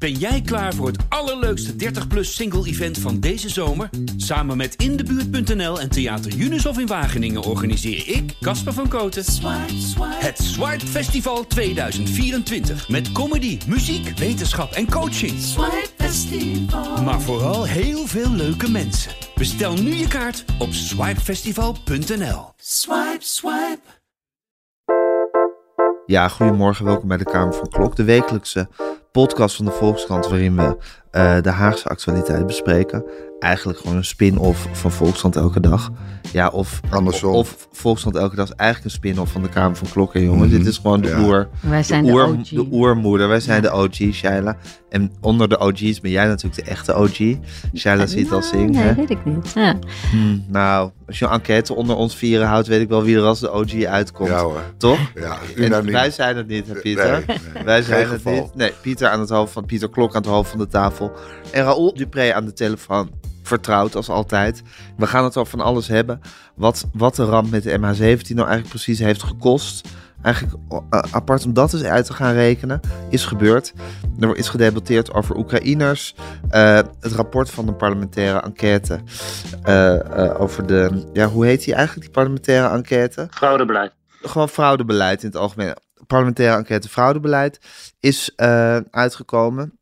Ben jij klaar voor het allerleukste 30-plus single-event van deze zomer? Samen met Indebuurt.nl en Theater Unisof in Wageningen organiseer ik, Casper van Koten, het Swipe Festival 2024. Met comedy, muziek, wetenschap en coaching. Maar vooral heel veel leuke mensen. Bestel nu je kaart op swipefestival.nl. Swipe, swipe. Ja, goedemorgen, welkom bij de Kamer van Klok, de wekelijkse podcast van de Volkskrant waarin we uh, de Haagse actualiteit bespreken. Eigenlijk gewoon een spin-off van Volkskrant elke dag. Ja, of, Andersom. of Volkskrant elke dag is eigenlijk een spin-off van de Kamer van Klokken, jongen. Dit is gewoon de Ja. oer. Wij zijn de, de, oer, OG. de oermoeder. Wij zijn de OG, Shaila. En onder de OG's ben jij natuurlijk de echte OG. Shaila ziet al zingt, Nee, hè? weet ik niet. Ja. Hmm, nou, als je een enquête onder ons vieren houdt, weet ik wel wie er als de OG uitkomt. Ja hoor. Toch? Ja, En unaniem. wij zijn het niet, hè, Pieter? Nee, nee. Wij zijn Geen het geval. niet. Nee, Pieter aan het hoofd van Pieter Klok aan het hoofd van de tafel. En Raoul Dupré aan de telefoon. Vertrouwd als altijd. We gaan het over van alles hebben. Wat, wat de ramp met de MH17 nou eigenlijk precies heeft gekost. Eigenlijk eh, apart om dat eens uit te gaan rekenen. Is gebeurd. Er is gedebatteerd over Oekraïners. Eh, het rapport van de parlementaire enquête. eh, over de. Ja, hoe heet die eigenlijk, die parlementaire enquête? Fraudebeleid. gewoon fraudebeleid in het algemeen. Parlementaire enquête fraudebeleid is uitgekomen.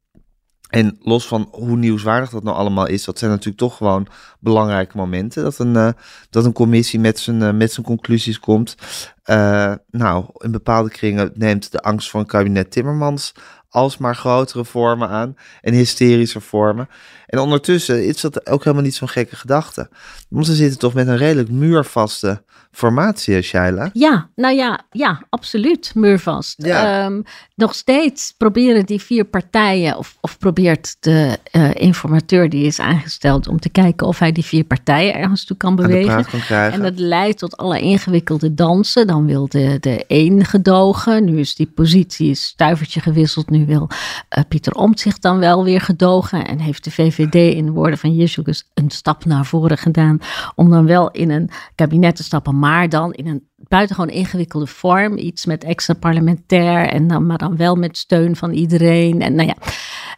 En los van hoe nieuwswaardig dat nou allemaal is, dat zijn natuurlijk toch gewoon belangrijke momenten. Dat een, eh, dat een commissie met zijn, eh, met zijn conclusies komt. Eh, nou, in bepaalde kringen neemt de angst voor een kabinet Timmermans alsmaar grotere vormen aan en hysterische vormen. En ondertussen is dat ook helemaal niet zo'n gekke gedachte. Want ze zitten toch met een redelijk muurvaste formatie, Shaila. Ja, nou ja, ja, absoluut, muurvast. Ja. Ehm, nog steeds proberen die vier partijen, of, of probeert de eh, informateur die is aangesteld om te kijken of hij die vier partijen ergens toe kan bewegen. kan. En dat leidt tot alle ingewikkelde dansen. Dan wil de, de een gedogen. Nu is die positie is stuivertje gewisseld. Nu wil eh, Pieter Omtzigt dan wel weer gedogen. En heeft de VVD in de woorden van Jezus een stap naar voren gedaan. Om dan wel in een kabinet te stappen. Maar dan in een buitengewoon ingewikkelde vorm. Iets met extra parlementair. En dan, maar dan wel met steun van iedereen. En nou ja.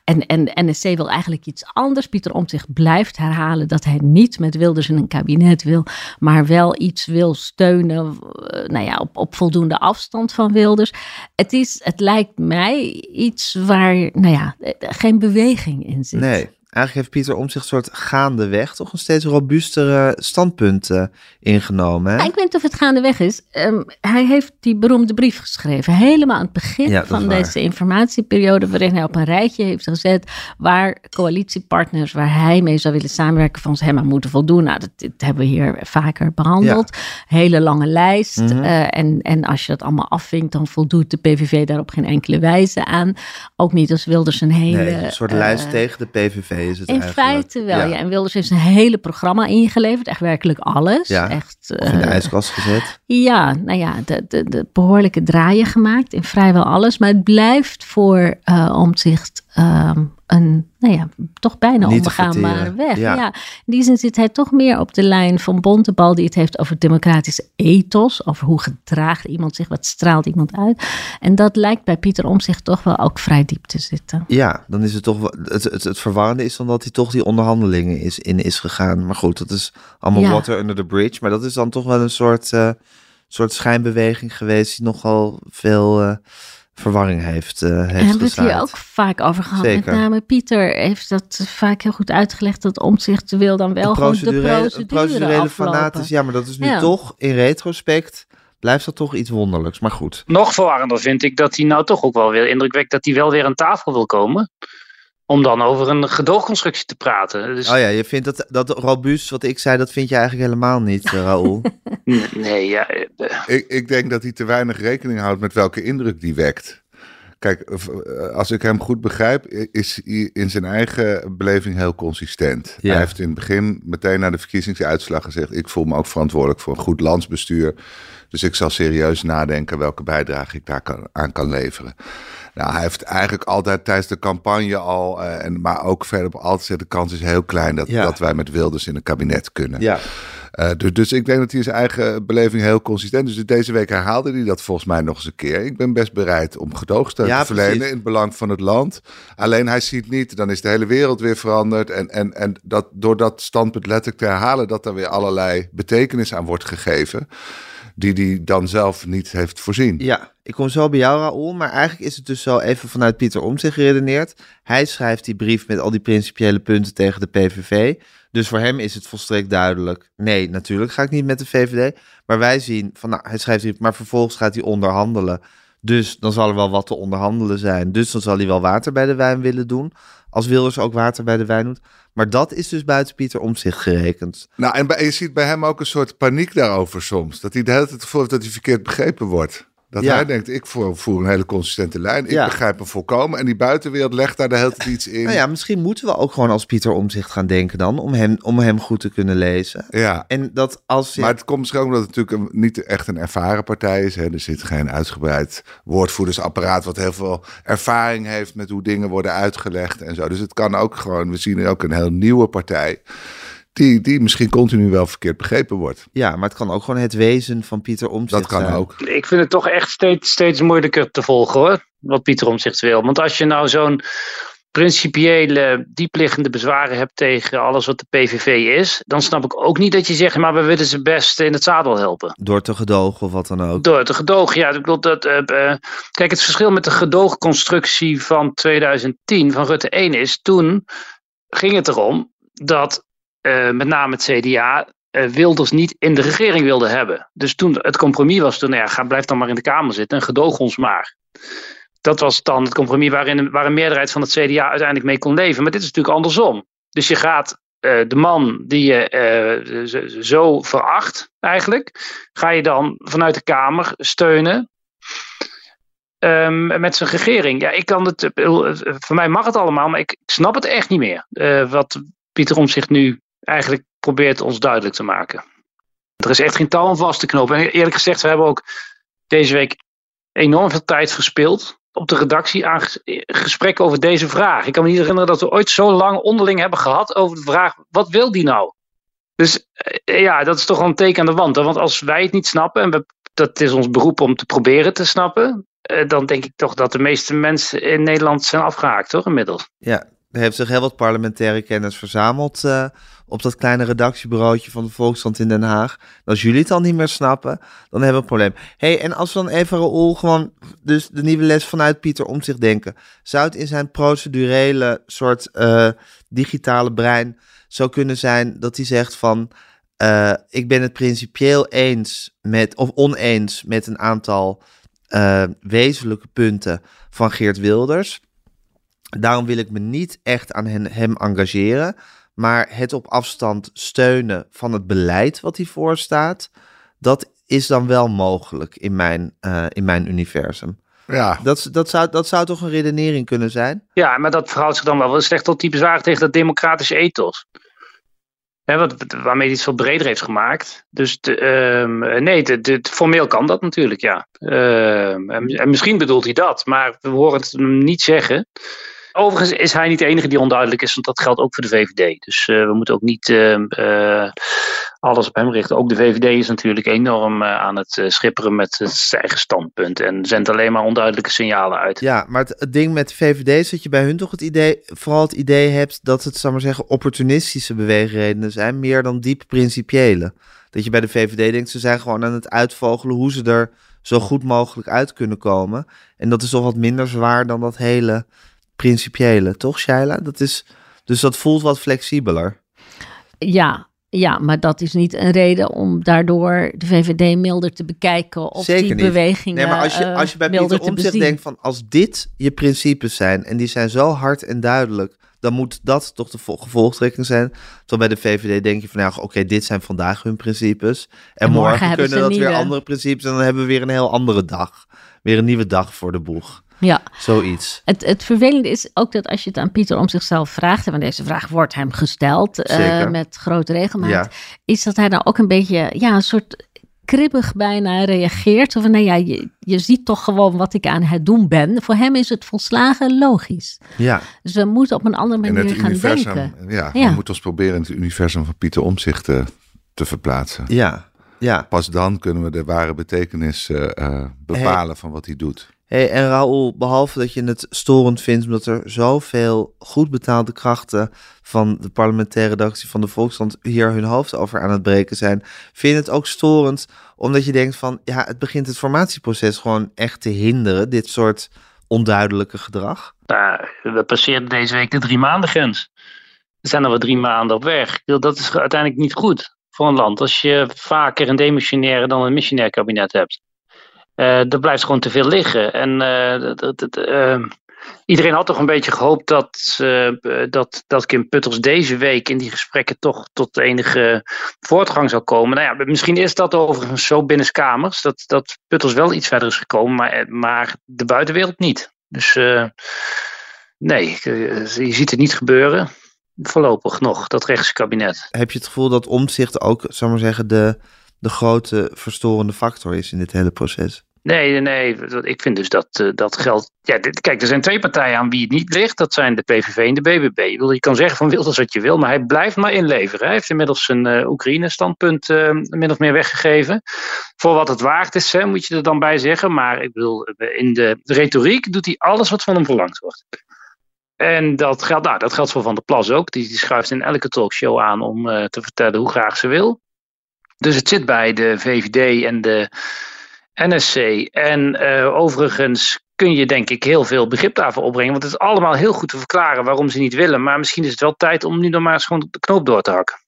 En, en NSC wil eigenlijk iets anders. Pieter Omtzigt blijft herhalen dat hij niet met Wilders in een kabinet wil, maar wel iets wil steunen, eh, nou ja, op, op voldoende afstand van Wilders. Het, is, het lijkt mij iets waar, nou ja, eh, geen beweging in zit. Nee, eigenlijk heeft Pieter om zich soort gaandeweg toch een steeds robuustere standpunt eh, ingenomen. Hè? Ja, ik weet niet of het gaandeweg is. Ehm, hij heeft die beroemde brief geschreven. Helemaal aan het begin Ja, van deze informatieperiode. Waarin hij op een rijtje heeft gezet. Waar coalitiepartners waar hij mee zou willen samenwerken. van hem aan moeten voldoen. Nou, dat, dit hebben we hier vaker behandeld. Hele lange lijst. Mhm. Eh, en, en als je dat allemaal afvinkt. dan voldoet de PVV daar op geen enkele wijze aan. Ook niet als Wilders een hele. nee, een soort eh, lijst tegen de PVV is het in eigenlijk. feite wel, ja. En Wilders heeft een hele programma ingeleverd. Echt werkelijk alles. Ja, Echt, Of in de eh, ijskast gezet. ja, nou ja, de, de, de behoorlijke draaien gemaakt in vrijwel alles. Maar het blijft voor eh omzicht ehm, een, nou ja, toch bijna Niet onbegaanbare verteren, weg. ja. Ja. in die zin zit hij toch meer op de lijn van Bontebal, die het heeft over democratische ethos. Over hoe gedraagt iemand zich, wat straalt iemand uit. En dat lijkt bij Pieter Omzicht toch wel ook vrij diep te zitten. Ja, dan is het toch wel. Het, het, het verwarrende is dan dat hij toch die onderhandelingen is, in is gegaan. Maar goed, dat is allemaal Ja. water under the bridge. Maar dat is dan toch wel een soort, eh, soort schijnbeweging geweest die nogal veel eh, verwarring heeft, eh heeft Daar hebben we het hier ook vaak over gehad. Zeker. Met name Pieter heeft dat vaak heel goed uitgelegd. Dat omzicht wil dan wel gewoon de procedurele, procedure, procedurele aflopen. fanatis. Ja, maar dat is nu Ja. toch in retrospect. Blijft dat toch iets wonderlijks. Maar goed. Nog verwarrender vind ik dat hij nou toch ook wel weer indrukwekkend dat hij wel weer aan tafel wil komen. Om dan over een gedoogconstructie te praten. Dus Oh ja, je vindt dat, dat robuust, wat ik zei, dat vind je eigenlijk helemaal niet, eh, Raoul. nee, ja, eh, Ik, ik denk dat hij te weinig rekening houdt met welke indruk die wekt. Kijk, eh, als ik hem goed begrijp, is hij in zijn eigen beleving heel consistent. Ja. Hij heeft in het begin meteen na de verkiezingsuitslag gezegd: Ik voel me ook verantwoordelijk voor een goed landsbestuur. Dus ik zal serieus nadenken welke bijdrage ik daar kan, aan kan leveren. Nou, hij heeft eigenlijk altijd tijdens de campagne al, eh, en, maar ook verder op altijd de kans is heel klein dat, Ja. dat wij met Wilders in een kabinet kunnen. ja. Uh, dus, dus ik denk dat hij zijn eigen beleving heel consistent is. Dus deze week herhaalde hij dat volgens mij nog eens een keer. Ik ben best bereid om gedoogsteun ja, te verlenen precies. in het belang van het land. Alleen hij ziet niet, dan is de hele wereld weer veranderd. En, en, en dat, door dat standpunt letterlijk te herhalen, dat er weer allerlei betekenis aan wordt gegeven die hij dan zelf niet heeft voorzien. Ja, ik kom zo bij jou, Raoul. Maar eigenlijk is het dus zo even vanuit Pieter om zich geredeneerd. Hij schrijft die brief met al die principiële punten tegen de PVV. Dus voor hem is het volstrekt duidelijk. Nee, natuurlijk ga ik niet met de VVD. Maar wij zien van, nou, hij schrijft die, maar vervolgens gaat hij onderhandelen. Dus dan zal er wel wat te onderhandelen zijn. Dus dan zal hij wel water bij de wijn willen doen. Als Wilders ook water bij de wijn doet. Maar dat is dus buiten Pieter om zich gerekend. Nou, en je ziet bij hem ook een soort paniek daarover soms. Dat hij de hele tijd gevoel dat hij verkeerd begrepen wordt. Dat hij denkt, ik voer, een hele consistente lijn. Ik begrijp hem volkomen. En die buitenwereld legt daar de hele tijd iets in. Nou ja, misschien moeten we ook gewoon als Pieter Omzicht gaan denken dan. Om hem, om hem goed te kunnen lezen. Ja. En dat als Maar het komt misschien ook omdat het natuurlijk niet echt een ervaren partij is. Hè. Er zit geen uitgebreid woordvoerdersapparaat... wat heel veel ervaring heeft met hoe dingen worden uitgelegd en zo. Dus het kan ook gewoon... We zien ook een heel nieuwe partij die, die misschien continu wel verkeerd begrepen wordt. Ja, maar het kan ook gewoon het wezen van Pieter Omtzigt Dat kan ook. Ik vind het toch echt steeds, steeds moeilijker te volgen hoor, wat Pieter Omtzigt wil. Want als je nou zo'n principiële, diepliggende bezwaren hebt tegen alles wat de PVV is, dan snap ik ook niet dat je zegt, maar we willen ze best in het zadel helpen. Door te gedogen of wat dan ook. Door te gedogen, ja. Ik bedoel dat, uh, kijk, het verschil met de gedoogconstructie van 2010 van Rutte 1 is, toen ging het erom dat met name het CDA, uh, eh, Wilders niet in de regering wilde hebben. Dus toen het compromis was toen, nou ja, ga, blijf dan maar in de Kamer zitten en gedoog ons maar. Dat was dan het compromis waarin, waar een meerderheid van het CDA uiteindelijk mee kon leven. Maar dit is natuurlijk andersom. Dus je gaat uh, de man die je zo veracht, eigenlijk, ga je dan vanuit de Kamer steunen. Um, met zijn regering. Ja, ik kan het. Voor mij mag het allemaal, maar ik snap het echt niet meer. Wat Pieter zich nu eigenlijk probeert ons duidelijk te maken. Er is echt geen touw aan vast te knopen. En eerlijk gezegd, we hebben ook deze week enorm veel tijd gespeeld op de redactie aan gesprekken over deze vraag. Ik kan me niet herinneren dat we ooit zo lang onderling hebben gehad over de vraag: wat wil die nou? Dus eh, ja, dat is toch wel een teken aan de wand. Want als wij het niet snappen, en we, dat is ons beroep om te proberen te snappen, eh, dan denk ik toch dat de meeste mensen in Nederland zijn afgehaakt, toch inmiddels? Ja, er heeft zich heel wat parlementaire kennis verzameld uh, op dat kleine redactiebureautje van de Volkskrant in Den Haag. als jullie het dan niet meer snappen, dan hebben we een probleem. hey, en als we dan even Raoul gewoon dus de nieuwe les vanuit Pieter om zich denken. Zou het in zijn procedurele soort uh, digitale brein zo kunnen zijn dat hij zegt van... Uh, ik ben het principieel eens met, of oneens met een aantal wezenlijke punten van Geert Wilders... Daarom wil ik me niet echt aan hem engageren, maar het op afstand steunen van het beleid wat hij voorstaat, dat is dan wel mogelijk in mijn, uh, in mijn universum. Ja. Dat, dat, zou, dat zou toch een redenering kunnen zijn? Ja, maar dat verhoudt zich dan wel slecht tot die bezwaar tegen dat democratische ethos. He, wat, waarmee hij het veel breder heeft gemaakt. Dus de, um, nee, de, de, formeel kan dat natuurlijk, ja. Uh, en, en, misschien bedoelt hij dat, maar we horen het hem niet zeggen. Overigens is hij niet de enige die onduidelijk is, want dat geldt ook voor de VVD. Dus uh, we moeten ook niet uh, alles op hem richten. Ook de VVD is natuurlijk enorm aan het schipperen met het eigen standpunt en zendt alleen maar onduidelijke signalen uit. Ja, maar het, het, ding met de VVD is dat je bij hun toch het idee, vooral het idee hebt dat het, zal maar zeggen, opportunistische beweegredenen zijn, meer dan diep principiële. Dat je bij de VVD denkt, ze zijn gewoon aan het uitvogelen hoe ze er zo goed mogelijk uit kunnen komen. En dat is toch wat minder zwaar dan dat hele principiële, toch, Shaila? Dat is, dus dat voelt wat flexibeler. Ja, ja, maar dat is niet een reden om daardoor de VVD milder te bekijken of Zeker die niet. bewegingen Nee, maar als je, als je bij Pieter Omtzigt denkt van als dit je principes zijn en die zijn zo hard en duidelijk, dan moet dat toch de gevolgtrekking zijn. Terwijl bij de VVD denk je van nou, oké, dit zijn vandaag hun principes en, morgen, kunnen dat weer andere principes en dan hebben we weer een heel andere dag. Weer een nieuwe dag voor de boeg. Ja. Zoiets. Het, het vervelende is ook dat als je het aan Pieter om zichzelf vraagt, en deze vraag wordt hem gesteld uh, met grote regelmaat, is dat hij dan ook een beetje, ja, een soort kribbig bijna reageert. Of nou ja, je, je ziet toch gewoon wat ik aan het doen ben. Voor hem is het volslagen logisch. Ja. Dus we moeten op een andere manier gaan denken. Ja, ja, we moeten ons proberen in het universum van Pieter Omzicht te te verplaatsen. Ja, ja. Pas dan kunnen we de ware betekenis eh, eh, bepalen van wat hij doet. Hey, en Raoul, behalve dat je het storend vindt omdat er zoveel goed betaalde krachten van de parlementaire redactie van de Volkskrant hier hun hoofd over aan het breken zijn, vind je het ook storend omdat je denkt van ja, het begint het formatieproces gewoon echt te hinderen, dit soort onduidelijke gedrag? Nou, we passeerden deze week de drie maanden grens. We zijn er wel drie maanden op weg. Dat is uiteindelijk niet goed voor een land als je vaker een demissionaire dan een missionair kabinet hebt. Uh, er blijft gewoon te veel liggen. En uh, dat, uh, iedereen had toch een beetje gehoopt dat, dat, dat Kim Putters deze week in die gesprekken toch tot enige voortgang zou komen. Nou ja, misschien is dat overigens zo binnenskamers, dat, dat Putters wel iets verder is gekomen, maar, maar de buitenwereld niet. Dus nee, je ziet het niet gebeuren. Voorlopig nog, dat rechtskabinet. Heb je het gevoel dat omzicht ook, zou maar zeggen, de, de grote verstorende factor is in dit hele proces? Nee, nee, ik vind dus dat uh, dat geldt. Ja, kijk, er zijn twee partijen aan wie het niet ligt. Dat zijn de PVV en de BBB. Je kan zeggen van Wilders wat je wil, maar hij blijft maar inleveren. Hij heeft inmiddels zijn uh, Oekraïne-standpunt uh, min of meer weggegeven. Voor wat het waard is, hè, moet je er dan bij zeggen. Maar ik bedoel, in de retoriek doet hij alles wat van hem verlangd wordt. En dat geldt, nou, dat geldt voor Van der Plas ook. Die, schuift in elke talkshow aan om te vertellen hoe graag ze wil. Dus het zit bij de VVD en de NSC. En uh, overigens kun je denk ik heel veel begrip daarvoor opbrengen. Want het is allemaal heel goed te verklaren waarom ze niet willen. Maar misschien is het wel tijd om nu nog maar eens gewoon de knoop door te hakken.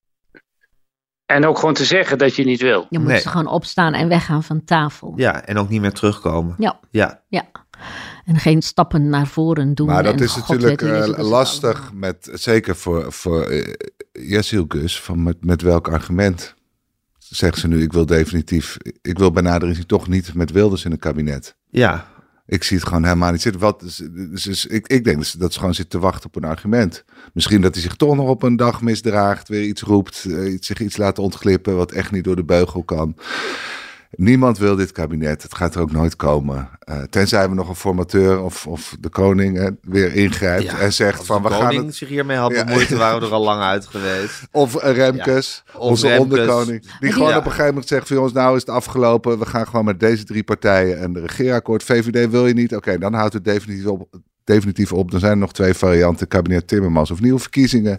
En ook gewoon te zeggen dat je niet wil. Je moet Nee. ze gewoon opstaan en weggaan van tafel. Ja, en ook niet meer terugkomen. Ja. Ja, Ja. En geen stappen naar voren doen. Maar dat en is God natuurlijk eh, lastig, met, zeker voor, voor uh, Jessil Gus, van met, met welk argument zegt ze nu, ik wil definitief, ik wil bij nader inzien toch niet met Wilders in een kabinet. ja. Ik zie het gewoon helemaal niet zitten. Wat, dus, dus, dus ik, ik denk dat ze, dat ze gewoon zit te wachten op een argument. Misschien dat hij zich toch nog op een dag misdraagt, weer iets roept, eh, iets- zich iets laat ontglippen wat echt niet door de beugel kan. Niemand wil dit kabinet. Het gaat er ook nooit komen. Eh, tenzij we nog een formateur of, of de koning eh, weer ingrijpt Ja, en zegt Als van de we gaan koning het. zich hiermee had Ja. bemoeid, waren we er al lang uit geweest. Of Remkes, Of onze Remkes. onderkoning. Die gewoon op een gegeven moment zegt van jongens, nou is het afgelopen. We gaan gewoon met deze drie partijen en de regeerakkoord. VVD wil je niet. Oké, dan houdt het definitief op. Definitief op. Dan zijn er nog twee varianten. Kabinet Timmermans of nieuwe verkiezingen.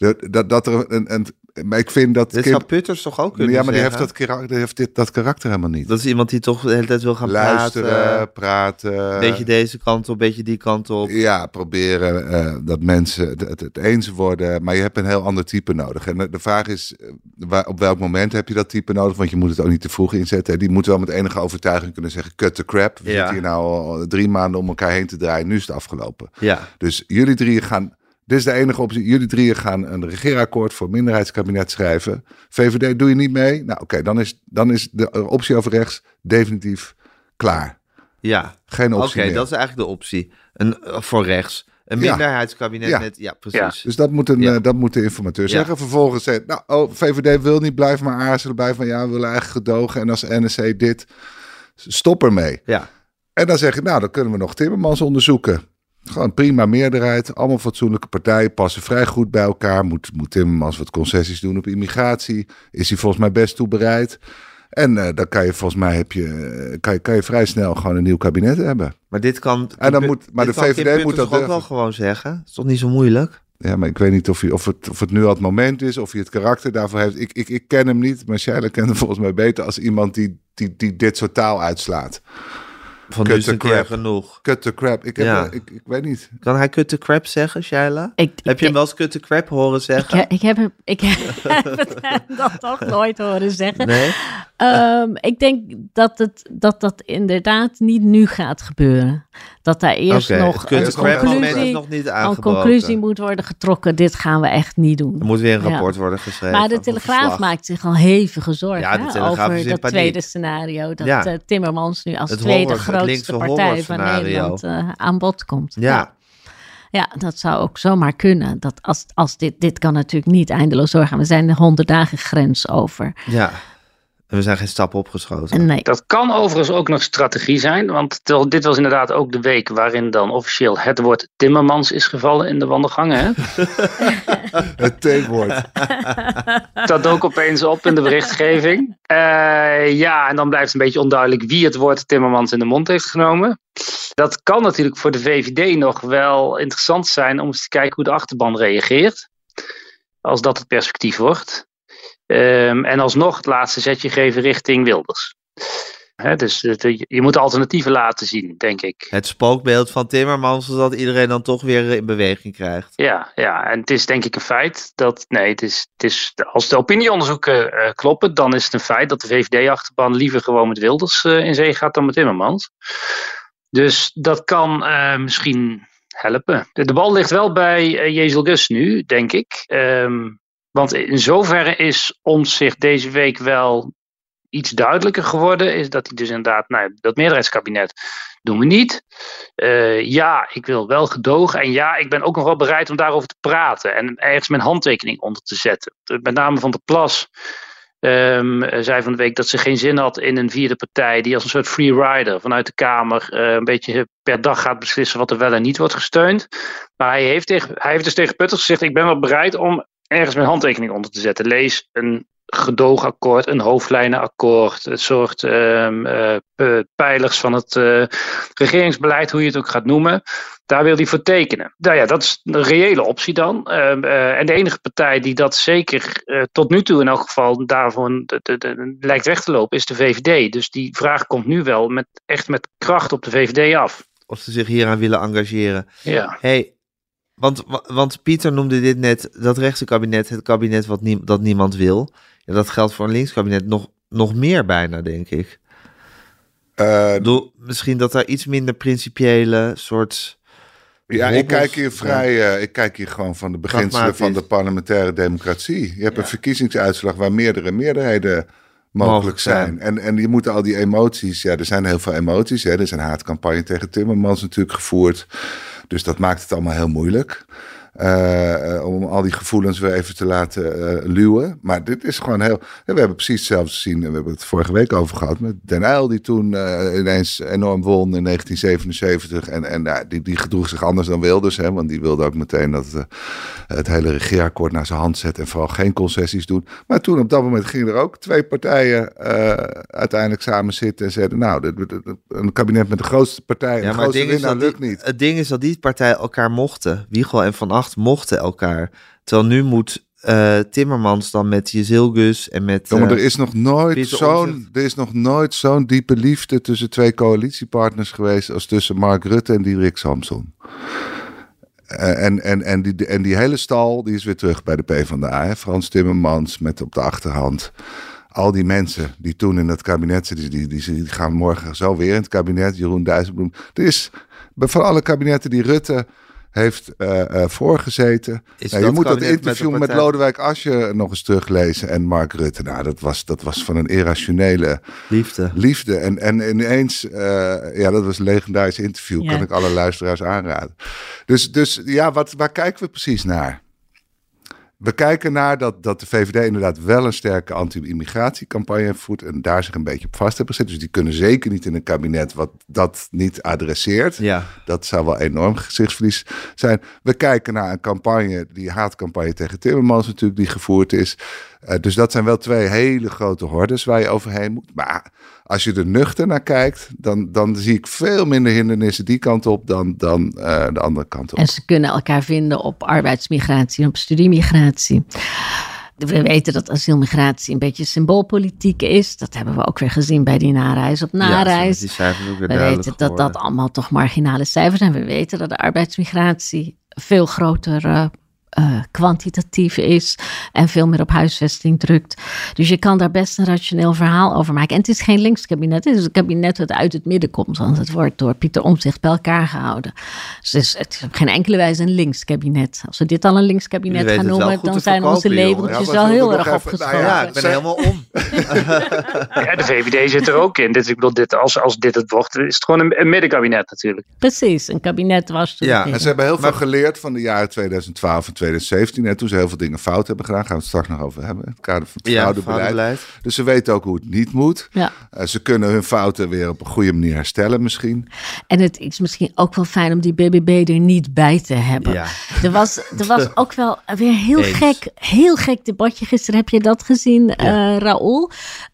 Dat, dat, dat er een, een, maar ik vind dat... Dit Kim- zou Putters toch ook kunnen ja, maar die heeft, dat, karak- die heeft dit, dat karakter helemaal niet. Dat is iemand die toch de hele tijd wil gaan Luisteren, praten. praten. Een beetje deze kant op, een beetje die kant op. Ja, proberen eh, dat mensen het, het, het eens worden. Maar je hebt een heel ander type nodig. En de, vraag is, eh, waar, op welk moment heb je dat type nodig? Want je moet het ook niet te vroeg inzetten. Die moet wel met enige overtuiging kunnen zeggen, cut the crap. We Ja. zitten hier nou al drie maanden om elkaar heen te draaien. Nu is het afgelopen. Ja, Dus jullie drieën gaan... Dit is de enige optie. Jullie drieën gaan een regeerakkoord voor minderheidskabinet schrijven. VVD doe je niet mee. Nou oké, dan, is, dan is de optie over rechts definitief klaar. ja. Geen Oké, optie meer. dat is eigenlijk de optie. Een, eh, voor rechts. Een minderheidskabinet Ja. met... Ja, precies. Dus dat moet, een, Ja. eh, dat moet de informateur zeggen. Vervolgens zegt, nou, oh, VVD wil niet, blijf maar aarzelen. Blijf maar, ja, we willen eigenlijk gedogen. En als NSC dit, stop ermee. Ja. En dan zeg je, nou, dan kunnen we nog Timmermans onderzoeken. Gewoon prima meerderheid. Allemaal fatsoenlijke partijen passen vrij goed bij elkaar. Moet, moet Timmermans wat concessies doen op immigratie? Is hij volgens mij best toe bereid? En eh, dan kan je volgens mij heb je, eh, kan je, kan je vrij snel gewoon een nieuw kabinet hebben. Maar dit kan... En dan moet- maar de VVD moet dat toch ook wel gewoon zeggen. Dat is toch niet zo moeilijk? Ja, maar ik weet niet of, hij, of, het, of het nu al het moment is, of hij het karakter daarvoor heeft. Ik, ik, ik ken hem niet, maar Sheila kent hem volgens mij beter als iemand die, die, die dit soort taal uitslaat. Van Cut nu is een keer crap. genoeg. Cut the crap. Ik, heb, Ja. eh, ik, ik weet niet. Kan hij cut the crap zeggen, Shaila? Ik, Heb je hem wel eens cut the crap horen zeggen? ik, ik heb hem, ik heb het dat toch nooit horen zeggen. Nee? Ehm, ik denk dat, het, dat dat inderdaad niet nu gaat gebeuren. Dat daar eerst nog een conclusie, nog niet een conclusie moet worden getrokken. Dit gaan we echt niet Er doen. moet weer een Ja. rapport worden geschreven. Maar de Telegraaf maakt zich al hevige zorgen Ja, hè, over dat tweede scenario. Dat Ja. eh, Timmermans nu als Het tweede grootste partij van. Nederland eh, aan bod komt. Ja, Ja, dat zou ook zomaar kunnen. Dat als, als dit, dit kan natuurlijk niet eindeloos doorgaan. We zijn de 100 dagen grens over. ja. We zijn geen stap opgeschoten. Nee. Dat kan overigens ook nog strategie zijn, want dit was inderdaad ook de week waarin dan officieel het woord Timmermans is gevallen in de wandelgangen. Hè? Het T-woord. Dat dook opeens op in de berichtgeving. Eh, ja, en dan blijft het een beetje onduidelijk wie het woord Timmermans in de mond heeft genomen. Dat kan natuurlijk voor de VVD nog wel interessant zijn om eens te kijken hoe de achterban reageert. Als dat het perspectief wordt. Ehm, en alsnog het laatste zetje geven richting Wilders. Dus het- je moet alternatieven laten zien, denk ik. Het spookbeeld van Timmermans, zodat iedereen dan toch weer in beweging krijgt. Ja, ja, en het is denk ik een feit dat, nee, het is, het is, als de opinieonderzoeken eh, kloppen, dan is het een feit dat de VVD-achterban liever gewoon met Wilders eh, in zee gaat dan met Timmermans. Dus dat kan eh, misschien helpen. De, de bal ligt wel bij eh Jezel Gus nu, denk ik. Ehm, want in zoverre is zich deze week wel iets duidelijker geworden. Is dat hij dus inderdaad, nou, dat meerderheidskabinet doen we niet. Eh, ja, ik wil wel gedogen. En ja, ik ben ook nog wel bereid om daarover te praten. En ergens mijn handtekening onder te zetten. Met name van de Plas ehm, zei van de week dat ze geen zin had in een vierde partij. die als een soort free rider vanuit de Kamer. eh, een beetje per dag gaat beslissen wat er wel en niet wordt gesteund. Maar hij heeft, tegen, hij heeft dus tegen Putters gezegd: ik ben wel bereid om ergens mijn handtekening onder te zetten. Lees een gedoogakkoord, een hoofdlijnenakkoord, een soort ehm, eh, pijlers van het eh, regeringsbeleid, hoe je het ook gaat noemen. Daar wil hij voor tekenen. Nou ja, dat is een reële optie dan. Ehm, eh, en de enige partij die dat zeker tot nu toe in elk geval daarvoor de, de, de- lijkt weg te lopen, is de VVD. Dus die vraag komt nu wel met, echt met kracht op de VVD af. Of ze zich hieraan willen engageren. Ja. hey, want, wa- want Pieter noemde dit net, dat rechtse kabinet, het kabinet wat nie- dat niemand wil. Ja, dat geldt voor een linkskabinet nog, nog meer bijna, denk ik. Eh, misschien dat daar iets minder principiële soort... Ja, ik kijk hier vrij. eh, ik kijk hier gewoon van de beginselen van de parlementaire democratie. Je hebt een verkiezingsuitslag waar meerdere meerderheden mogelijk zijn. zijn. En, en je moet al die emoties. Ja, er zijn heel veel emoties. Hè. Er is een haatcampagne tegen Timmermans natuurlijk gevoerd. Dus dat maakt het allemaal heel moeilijk. Eh, eh, om al die gevoelens weer even te laten eh, luwen. Maar dit is gewoon heel. We hebben precies hetzelfde gezien. We hebben het vorige week over gehad met Den Uyl, die toen ineens enorm won in 1977. En, en nou, die, die gedroeg zich anders dan Wilders. Hè, want die wilde ook meteen dat het hele regeerakkoord naar zijn hand zetten. En vooral geen concessies doen. Maar toen op dat moment gingen er ook twee partijen uiteindelijk samen zitten en zeiden: Nou, een kabinet met de grootste partij. en de het grootste ding, is dat lukt niet. het ding is dat die partijen elkaar mochten. Wiegel en Van Mochten elkaar. Terwijl nu moet eh, Timmermans dan met Jezilgus en met... Ja, maar eh, er is nog nooit zo'n er is nog nooit zo'n diepe liefde tussen twee coalitiepartners geweest als tussen Mark Rutte en Diederik Samson. Eh, En, en, en, die, en die hele stal die is weer terug bij de PvdA. Hè? Frans Timmermans met op de achterhand. Al die mensen die toen in het kabinet zitten, die, die, die gaan morgen zo weer in het kabinet. Jeroen Dijsselbloem. Er is van alle kabinetten die Rutte heeft eh, eh, voorgezeten. Is Nou, je dat moet dat met interview met, Lodewijk Asscher nog eens teruglezen. En Mark Rutte. Nou, dat was, dat was van een irrationele liefde. liefde. En, en ineens, eh, ja, dat was een legendarisch interview. Ja. Kan ik alle luisteraars aanraden. Dus, dus ja, wat, waar kijken we precies naar? We kijken naar dat, dat de VVD inderdaad wel een sterke anti-immigratiecampagne heeft voert en daar zich een beetje op vast hebben gezet. Dus die kunnen zeker niet in een kabinet wat dat niet adresseert. Ja. Dat zou wel enorm gezichtsverlies zijn. We kijken naar een campagne, die haatcampagne tegen Timmermans natuurlijk, die gevoerd is. Eh, dus dat zijn wel twee hele grote hordes waar je overheen moet. Maar als je er nuchter naar kijkt, dan, dan zie ik veel minder hindernissen die kant op dan, dan eh, de andere kant op. En ze kunnen elkaar vinden op arbeidsmigratie en op studiemigratie. We weten dat asielmigratie een beetje symboolpolitiek is. Dat hebben we ook weer gezien bij die nareis op Ja, nareis. zijn die cijfers ook weer we weten dat dat allemaal toch marginale cijfers zijn. We weten dat de arbeidsmigratie veel groter eh, kwantitatief is en veel meer op huisvesting drukt. Dus je kan daar best een rationeel verhaal over maken. En het is geen linkskabinet, het is een kabinet dat uit het midden komt, want het wordt door Pieter Omtzigt bij elkaar gehouden. Dus het is, het is op geen enkele wijze een linkskabinet. Als we dit al een linkskabinet gaan noemen, dan zijn onze verkopen, labeltjes Ja, wel maar we heel erg opgeschoven. nou Ja, ik ben helemaal om. Ja, de VVD zit er ook in. Dit, ik bedoel, dit, als, als dit het wordt, is het gewoon een, een middenkabinet natuurlijk. Precies, een kabinet was toen. Ja. En ze hebben heel veel geleerd van de jaren 2012 en 2017, hè, toen ze heel veel dingen fout hebben gedaan. Gaan we het straks nog over hebben. Het kader van het Ja, fraudebeleid. Dus ze weten ook hoe het niet moet. Ja. Eh, ze kunnen hun fouten weer op een goede manier herstellen misschien. En het is misschien ook wel fijn om die BBB er niet bij te hebben. Ja. Er was, er was ook wel weer heel Eens. gek, heel gek debatje. Gisteren heb je dat gezien, eh Raoul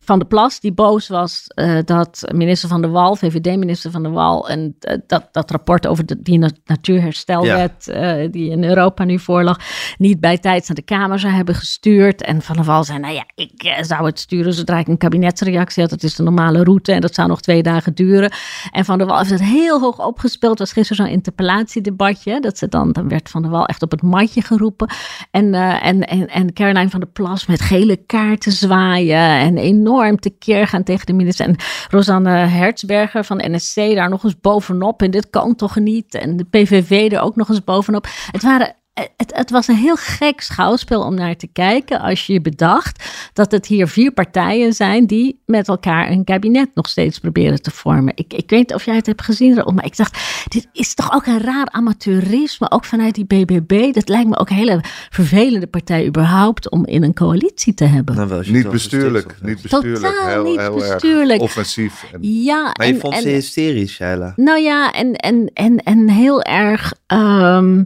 van der Plas, die boos was eh, dat minister van der Wal, VVD-minister van der Wal, en eh, dat, dat rapport over de, die na- natuurherstelwet eh, die in Europa nu voorlag, niet bij tijd naar de Kamer zou hebben gestuurd. En van der Wal zei, nou ja, ik zou het sturen zodra ik een kabinetsreactie had. Dat is de normale route en dat zou nog twee dagen duren. En van der Wal heeft het heel hoog opgespeeld. Was gisteren zo'n interpellatiedebatje. Dat ze dan, dan werd van der Wal echt op het matje geroepen. En, en, en, en Caroline van der Plas met gele kaarten zwaaien. En enorm tekeer gaan tegen de minister. En Rosanne Hertzberger van NSC daar nog eens bovenop. En dit kan toch niet. En de PVV er ook nog eens bovenop. Het waren het, het was een heel gek schouwspel om naar te kijken als je je bedacht dat het hier vier partijen zijn die met elkaar een kabinet nog steeds proberen te vormen. Ik, ik weet niet of jij het hebt gezien, maar ik dacht, dit is toch ook een raar amateurisme, ook vanuit die BBB. Dat lijkt me ook een hele vervelende partij überhaupt om in een coalitie te hebben. Nou, je Niet bestuurlijk. Niet bestuurlijk. Totaal heel, niet heel bestuurlijk. erg offensief. En, Ja, Maar je en- vond en- ze hysterisch, Sheila. Nou ja, en, en, en, en heel erg. ehm,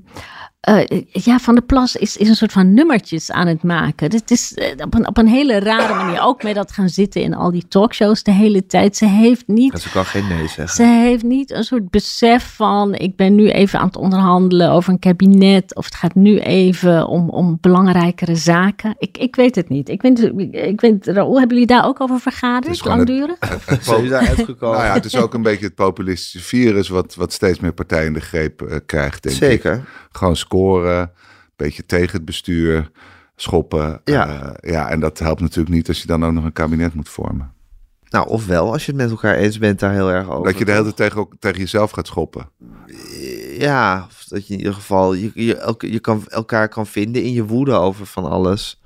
eh, ja, Van der Plas is, is een soort van nummertjes aan het maken. Dit is eh, op, een, op een hele rare manier. Ook met dat gaan zitten in al die talkshows de hele tijd. Ze heeft niet Ze kan geen nee zeggen. ze heeft niet een soort besef van: ik ben nu even aan het onderhandelen over een kabinet. Of het gaat nu even om, om belangrijkere zaken. Ik, ik weet het niet. Ik weet, ik weet, Raoul, hebben jullie daar ook over Het vergaderd? is gewoon het- Langdurig? Zijn daar uitgekomen? nou ja, het is ook een beetje het populistische virus wat, wat steeds meer partijen in de greep eh, krijgt, denk ik. Zeker. Gewoon scoren, een beetje tegen het bestuur, schoppen. Ja. Eh, ja, en dat helpt natuurlijk niet als je dan ook nog een kabinet moet vormen. Nou, ofwel, als je het met elkaar eens bent daar heel erg over. dat je de hele tijd tegen, tegen jezelf gaat schoppen. Ja, of dat je in ieder geval je, je, je kan, elkaar kan vinden in je woede over van alles.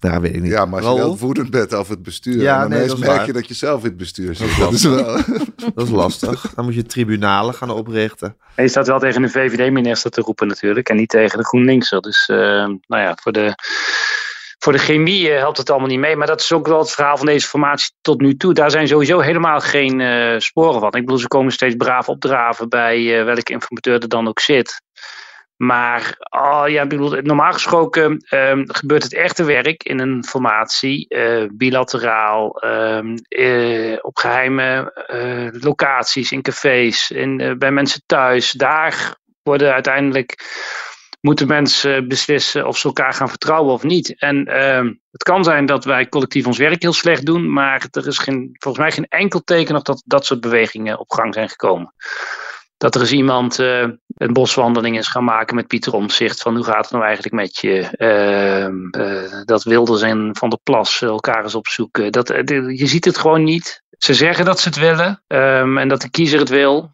Nou, weet ik niet. Ja, maar als je wel woedend bent over het bestuur, Ja, dan nee, merk waar. je dat je zelf in het bestuur zit. is Dat is wel... dat is lastig. Dan moet je tribunalen gaan oprichten. Hij staat wel tegen de VVD-minister te roepen natuurlijk. En niet tegen de GroenLinkser. Dus eh, nou ja, voor de, voor de chemie eh, helpt het allemaal niet mee. Maar dat is ook wel het verhaal van deze formatie tot nu toe. Daar zijn sowieso helemaal geen eh, sporen van. Ik bedoel, ze komen steeds braaf opdraven bij eh, welke informateur er dan ook zit. Maar oh, ja, bedoel, normaal gesproken ehm, gebeurt het echte werk in een formatie eh, bilateraal, ehm, eh, op geheime eh, locaties, in cafés, in, bij mensen thuis. Daar worden uiteindelijk moeten mensen beslissen of ze elkaar gaan vertrouwen of niet. En ehm, het kan zijn dat wij collectief ons werk heel slecht doen, maar er is geen, volgens mij geen enkel teken nog dat dat soort bewegingen op gang zijn gekomen dat er eens iemand eh, een boswandeling is gaan maken met Pieter Omzicht. Van hoe gaat het nou eigenlijk met je? Ehm, eh, dat Wilders en Van der Plas elkaar eens opzoeken. Dat, eh, de- je ziet het gewoon niet. Ze zeggen dat ze het willen ehm, en dat de kiezer het wil.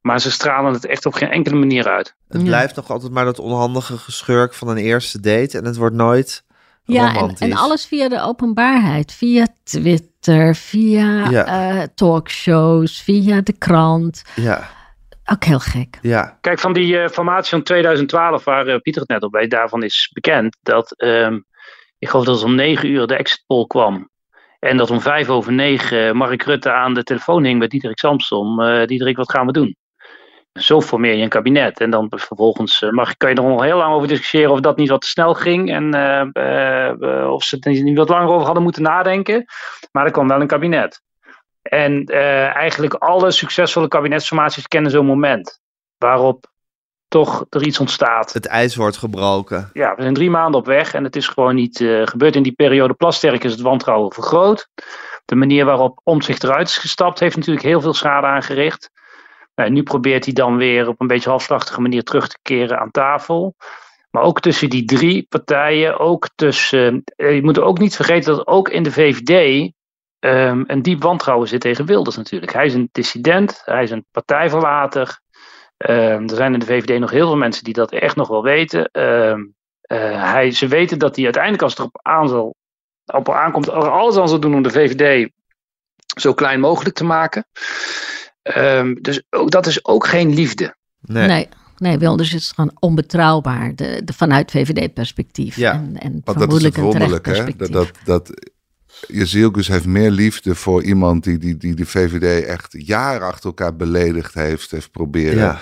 Maar ze stralen het echt op geen enkele manier uit. Het Ja. blijft nog altijd maar dat onhandige geschurk van een eerste date. En het wordt nooit Ja, en, alles via de openbaarheid. Via Twitter, via Ja. eh, talkshows, via de krant. Ja, Ook heel gek. ja. Kijk, van die eh, formatie van 2012, waar eh, Pieter het net op weet, daarvan is bekend dat, ehm, ik geloof dat het om negen uur de exit poll kwam. En dat om vijf over negen eh, Mark Rutte aan de telefoon hing met Diederik Samsom. Eh Diederik, wat gaan we doen? Zo formeer je een kabinet. En dan vervolgens eh, mag, kan je er nog heel lang over discussiëren of dat niet wat te snel ging. En eh, eh, eh, of ze er niet wat langer over hadden moeten nadenken. Maar er kwam wel een kabinet. En eh, eigenlijk alle succesvolle kabinetsformaties kennen zo'n moment. Waarop toch er iets ontstaat. Het ijs wordt gebroken. Ja, we zijn drie maanden op weg en het is gewoon niet eh, gebeurd. In die periode Plasterk is het wantrouwen vergroot. De manier waarop Omtzigt eruit is gestapt heeft natuurlijk heel veel schade aangericht. Nou, nu probeert hij dan weer op een beetje halfslachtige manier terug te keren aan tafel. Maar ook tussen die drie partijen, ook tussen. eh, je moet ook niet vergeten dat ook in de VVD ehm, een diep wantrouwen zit tegen Wilders natuurlijk. Hij is een dissident, hij is een partijverlater. Ehm, er zijn in de VVD nog heel veel mensen die dat echt nog wel weten. Ehm, eh, hij, ze weten dat hij uiteindelijk, als het erop aan zal, op aankomt, er alles aan zal doen om de VVD zo klein mogelijk te maken. Ehm, dus ook, dat is ook geen liefde. Nee. Nee. Nee, Wilders is gewoon onbetrouwbaar de, de, vanuit VVD-perspectief. Ja, en, en Want dat is het wonderlijke, hè? Dat, dat, dat Jezielkus heeft meer liefde voor iemand die, die, die de VVD echt jaren achter elkaar beledigd heeft, heeft proberen Ja.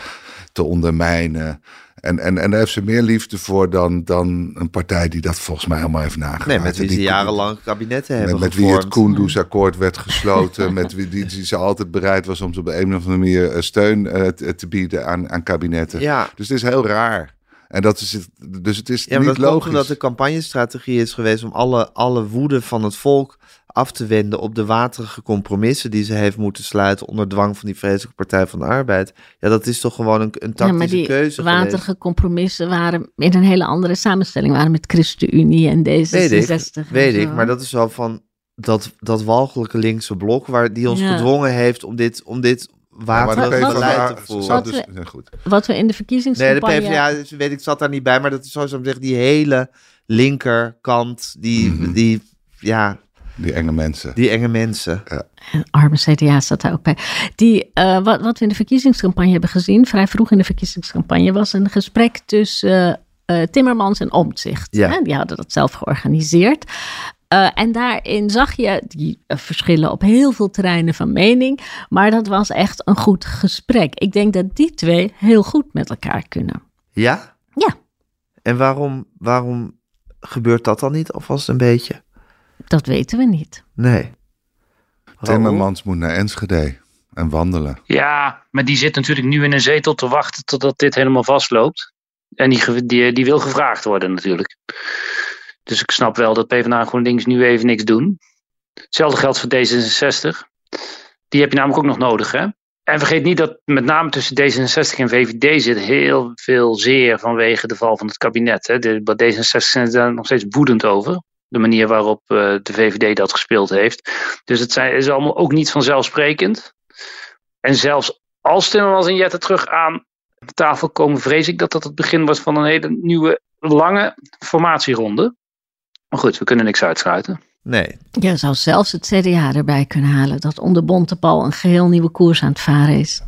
te ondermijnen. En, en, en daar heeft ze meer liefde voor dan, dan een partij die dat volgens mij allemaal heeft nagemaakt. Nee, met wie Die- ze jarenlang kabinetten hebben met, met wie het. Koendersakkoord werd gesloten. met wie die, die ze altijd bereid was om ze op een of andere manier eh, steun eh, te, te bieden aan, aan kabinetten. Ja. Dus het is heel raar. En dat is het, dus het is Ja, niet dat logisch. omdat de campagnestrategie is geweest om alle, alle woede van het volk af te wenden op de waterige compromissen die ze heeft moeten sluiten onder dwang van die vreselijke Partij van de Arbeid. Ja, dat is toch gewoon een, een ja, tactische maar die keuze geweest. waterige compromissen waren in een hele andere samenstelling. Waren met ChristenUnie en D66. Weet ik, weet ik, maar dat is wel van dat, dat walgelijke linkse blok waar die ons Ja. gedwongen heeft om dit, om dit beleid te voeren. zat Wat dus, ja, goed. Wat we in de Nee, de verkiezingscampagne... PvdA, weet ik, zat daar niet bij, maar dat is zo zo zeggen, die hele linkerkant, die, Mhm. die, ja, Die enge mensen. die enge mensen. arme CDA staat daar ook bij. Die, eh, wat, wat we in de verkiezingscampagne hebben gezien, vrij vroeg in de verkiezingscampagne, was een gesprek tussen eh, eh, Timmermans en Omtzigt. Ja. Hè? Die hadden dat zelf georganiseerd. Eh, en daarin zag je die eh, verschillen op heel veel terreinen van mening. Maar dat was echt een goed gesprek. Ik denk dat die twee heel goed met elkaar kunnen. Ja? Ja. En waarom, waarom gebeurt dat dan niet alvast een beetje? Dat weten we niet. Nee. Timmermans moet naar Enschede en wandelen. Ja, maar die zit natuurlijk nu in een zetel te wachten totdat dit helemaal vastloopt. En die, die, die wil gevraagd worden natuurlijk. Dus ik snap wel dat PvdA en GroenLinks nu even niks doen. Hetzelfde geldt voor D66. Die heb je namelijk ook nog nodig, hè? En vergeet niet dat met name tussen D66 en VVD zit heel veel zeer vanwege de val van het kabinet. Hè? De, bij D66 zijn daar nog steeds woedend over. De manier waarop eh, de VVD dat gespeeld heeft. Dus het zijn, is allemaal ook niet vanzelfsprekend. En zelfs als Timmermans en Jette terug aan tafel komen, vrees ik dat dat het begin was van een hele nieuwe, lange formatieronde. Maar goed, we kunnen niks uitsluiten. Nee. Je zou zelfs het CDA erbij kunnen halen. Dat onder Bontebal een geheel nieuwe koers aan het varen is.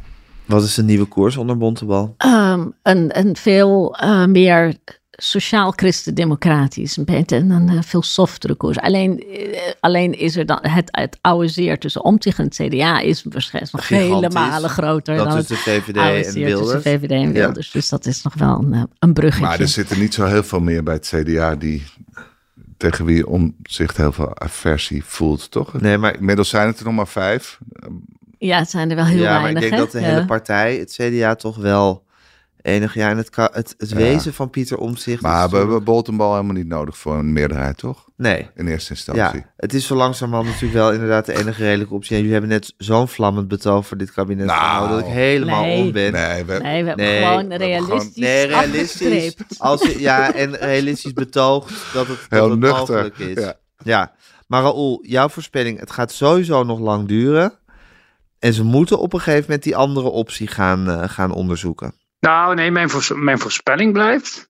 Wat is de nieuwe koers onder Bontebal? Ehm, een, een veel eh, meer sociaal christendemocratisch. Een beetje een, een, eh, veel softere koers. Alleen, eh, alleen is er dan het, het oude zeer tussen Omtzigt en het CDA is waarschijnlijk nog vele malen groter Dat dan is het de VVD oude en Wilders. VVD en Ja. Wilders. Dus dat is nog wel een, een bruggetje. Maar er zitten niet zo heel veel meer bij het CDA die tegen wie om zich heel veel aversie voelt, toch? Nee, maar, Inmiddels zijn het er nog maar vijf. Ja, het zijn er wel heel ja, maar weinig. ik denk hè? dat de Ja. hele partij, het CDA, toch wel enig jaar in het, het, het Ja. wezen van Pieter Omtzigt. Maar we hebben Boltenbal helemaal niet nodig voor een meerderheid, toch? Nee. In eerste instantie. Ja, het is zo langzamerhand natuurlijk wel inderdaad de enige redelijke optie. En jullie hebben net zo'n vlammend betoog voor dit kabinet Nou. gehouden dat ik helemaal Nee. om ben. Nee, we, Nee, we hebben Nee, gewoon we hebben realistisch Nee, realistisch. Als, ja, en realistisch betoogd dat het, dat heel het nuchter. mogelijk is. Ja. Ja, maar Raoul, jouw voorspelling, het gaat sowieso nog lang duren. En ze moeten op een gegeven moment die andere optie gaan, eh, gaan onderzoeken. Nou, nee, mijn, voors- mijn voorspelling blijft.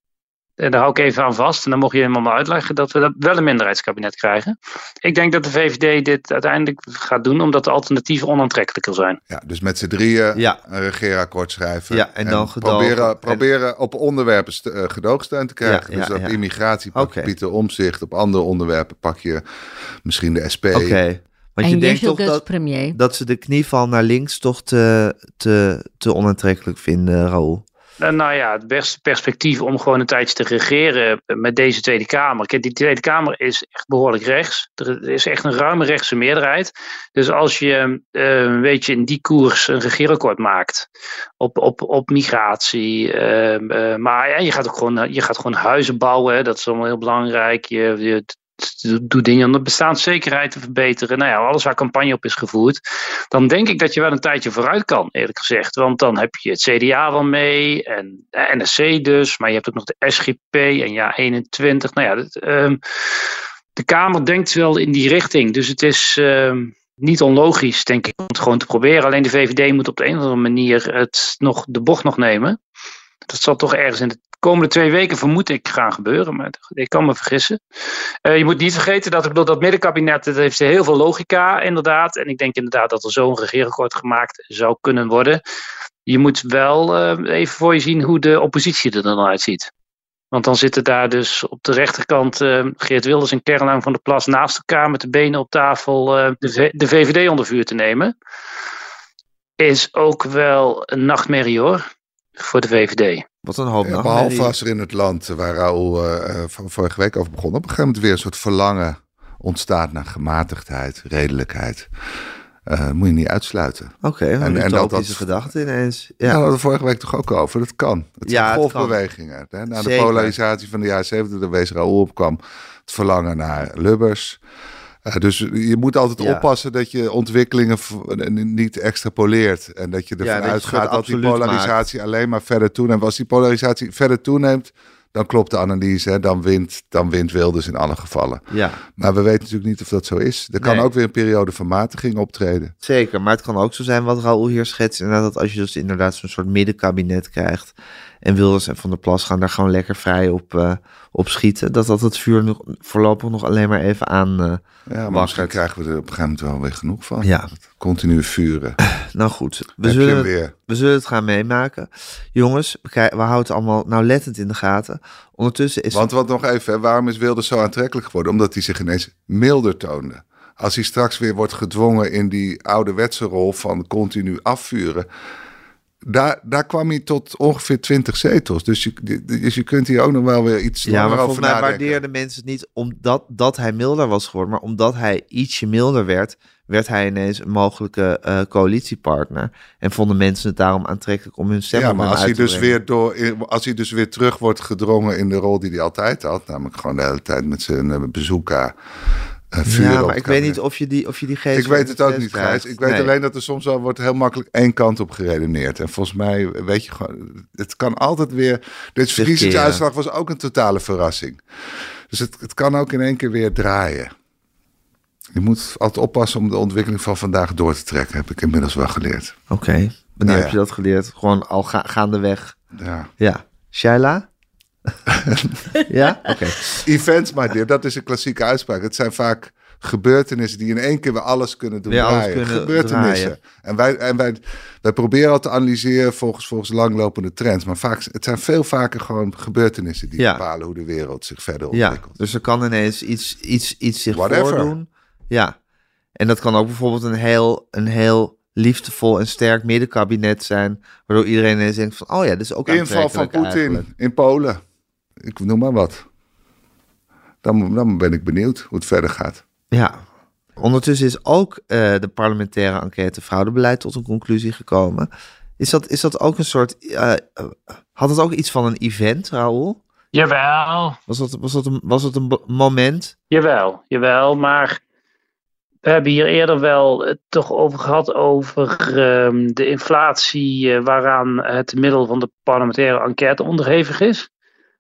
En daar hou ik even aan vast. En dan mocht je helemaal maar uitleggen dat we dat wel een minderheidskabinet krijgen. Ik denk dat de VVD dit uiteindelijk gaat doen, omdat de alternatieven onaantrekkelijker zijn. Ja, dus met z'n drieën Ja. een regeerakkoord schrijven. Ja, en dan gedogen. proberen, En- proberen op onderwerpen eh, gedoogsteun te krijgen. Ja, dus ja, op ja. immigratie pak je. Pieter Omzicht. Op andere onderwerpen pak je misschien de SP. Oké, want je en denkt toch dat, premier. dat ze de knieval naar links toch te, te, te onaantrekkelijk vinden, Raoul? Eh, nou ja, het beste perspectief om gewoon een tijdje te regeren met deze Tweede Kamer. Kijk, die Tweede Kamer is echt behoorlijk rechts. Er is echt een ruime rechtse meerderheid. Dus als je eh, een beetje in die koers een regeerakkoord maakt op, op, op migratie. eh, eh, maar ja, je gaat ook gewoon, eh, je gaat gewoon huizen bouwen. Dat is allemaal heel belangrijk. Je doet dingen om de bestaanszekerheid te verbeteren. Nou ja, alles waar campagne op is gevoerd. Dan denk ik dat je wel een tijdje vooruit kan, eerlijk gezegd. Want dan heb je het CDA wel mee en de NSC dus. Maar je hebt ook nog de SGP en ja 21. Nou ja, ehm, de Kamer denkt wel in die richting. Dus het is ehm, niet onlogisch, denk ik, om het gewoon te proberen. Alleen de VVD moet op de een of andere manier het nog, de bocht nog nemen. Dat zal toch ergens in de komende twee weken, vermoed ik, gaan gebeuren. Maar ik kan me vergissen. Uh, je moet niet vergeten dat ik bedoel, dat middenkabinet dat heeft heel veel logica, inderdaad. En ik denk inderdaad dat er zo'n regeerakkoord gemaakt zou kunnen worden. Je moet wel uh, even voor je zien hoe de oppositie er dan uitziet. Want dan zitten daar dus op de rechterkant uh, Geert Wilders en Caroline van der Plas naast elkaar met de benen op tafel de, de VVD onder vuur te nemen. Is ook wel een nachtmerrie hoor, voor de VVD. Wat een hoop ja, Behalve als er in het land, waar Raoul uh, van vorige week over begon, op een gegeven moment weer een soort verlangen ontstaat naar gematigdheid, redelijkheid. Uh, moet je niet uitsluiten. Oké, okay, en, en dat is gedachte ineens. Ja, ja hadden we vorige week toch ook over. Dat kan. Het zijn ja, golfbewegingen. Hè? Na de polarisatie van de jaren 70, de wees Raoul opkwam, het verlangen naar Lubbers. Uh, dus je moet altijd ja. oppassen dat je ontwikkelingen niet extrapoleert. En dat je ervan ja, uitgaat dat die polarisatie maakt. alleen maar verder toeneemt. Als die polarisatie verder toeneemt, dan klopt de analyse. Hè? Dan, wint, dan wint Wilders in alle gevallen. Ja. Maar we weten natuurlijk niet of dat zo is. Er kan ook weer een periode van matiging optreden. Zeker, maar het kan ook zo zijn wat Raoul hier schetst. Inderdaad, dat als je dus inderdaad zo'n soort middenkabinet krijgt. En Wilders en Van der Plas gaan daar gewoon lekker vrij op, uh, op schieten. Dat dat het vuur nog, voorlopig nog alleen maar even aan uh, Ja, maar misschien krijgen we er op een gegeven moment wel weer genoeg van. Ja. Continu vuren. nou goed, we zullen, we zullen het gaan meemaken. Jongens, we, we houden het allemaal nauwlettend in de gaten. Ondertussen is... Want wat nog even, hè, waarom is Wilders zo aantrekkelijk geworden? Omdat hij zich ineens milder toonde. Als hij straks weer wordt gedwongen in die ouderwetse rol van continu afvuren daar, daar kwam hij tot ongeveer 20 zetels. Dus je, dus je kunt hier ook nog wel weer iets ja, maar volgens mij waardeerden mensen het niet omdat dat hij milder was geworden, maar omdat hij ietsje milder werd, werd hij ineens een mogelijke uh, coalitiepartner. En vonden mensen het daarom aantrekkelijk om hun stem ja, maar als hij dus weer door, als hij dus weer terug wordt gedrongen in de rol die hij altijd had, namelijk gewoon de hele tijd met zijn uh, ja, maar ik weet niet of je die, of je die geest. Ik weet het ook niet, Gijs. Ik weet alleen dat er soms wel wordt heel makkelijk één kant op geredeneerd. En volgens mij, weet je gewoon, het kan altijd weer. Dit verkiezingsuitslag was ook een totale verrassing. Dus het, het kan ook in één keer weer draaien. Je moet altijd oppassen om de ontwikkeling van vandaag door te trekken, heb ik inmiddels wel geleerd. Oké, wanneer nou heb je dat geleerd? Gewoon al ga, gaandeweg. Ja. Ja. Shaila? ja? Oké. Events, my dear, dat is een klassieke uitspraak. Het zijn vaak gebeurtenissen die in één keer weer alles kunnen doen draaien. Kunnen gebeurtenissen. En, wij, en wij, wij proberen al te analyseren volgens, volgens langlopende trends. Maar vaak, het zijn veel vaker gewoon gebeurtenissen die bepalen hoe de wereld zich verder ontwikkelt. Ja, dus er kan ineens iets, iets, iets zich Whatever. voordoen. Ja. En dat kan ook bijvoorbeeld een heel, een heel liefdevol en sterk middenkabinet zijn. Waardoor iedereen ineens denkt van, oh ja, dit is ook Inval van Poetin in Polen ik noem maar wat. Dan, dan ben ik benieuwd hoe het verder gaat. Ja, ondertussen is ook uh, de parlementaire enquête fraudebeleid tot een conclusie gekomen. Is dat, is dat ook een soort. Uh, had het ook iets van een event, Raoul? Jawel. Was dat, was dat, een, was dat een moment? Jawel, jawel. Maar we hebben hier eerder wel het toch over gehad over uh, de inflatie uh, waaraan het middel van de parlementaire enquête onderhevig is.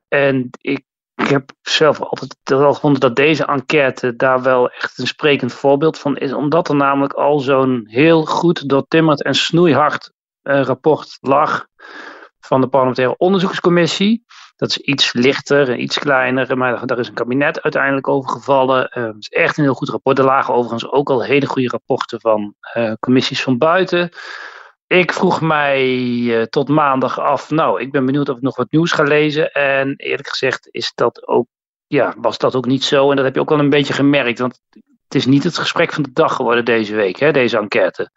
En ik, heb zelf altijd wel gevonden dat deze enquête daar wel echt een sprekend voorbeeld van is. Omdat er namelijk al zo'n heel goed doortimmerd en snoeihard uh, rapport lag van de parlementaire onderzoekscommissie. Dat is iets lichter en iets kleiner, maar daar is een kabinet uiteindelijk over gevallen. Uh, het is echt een heel goed rapport. Er lagen overigens ook al hele goede rapporten van uh, commissies van buiten. Ik vroeg mij uh, tot maandag af, nou, ik ben benieuwd of ik nog wat nieuws ga lezen. En eerlijk gezegd is dat ook, ja, was dat ook niet zo. En dat heb je ook wel een beetje gemerkt, want het is niet het gesprek van de dag geworden deze week, hè, deze enquête.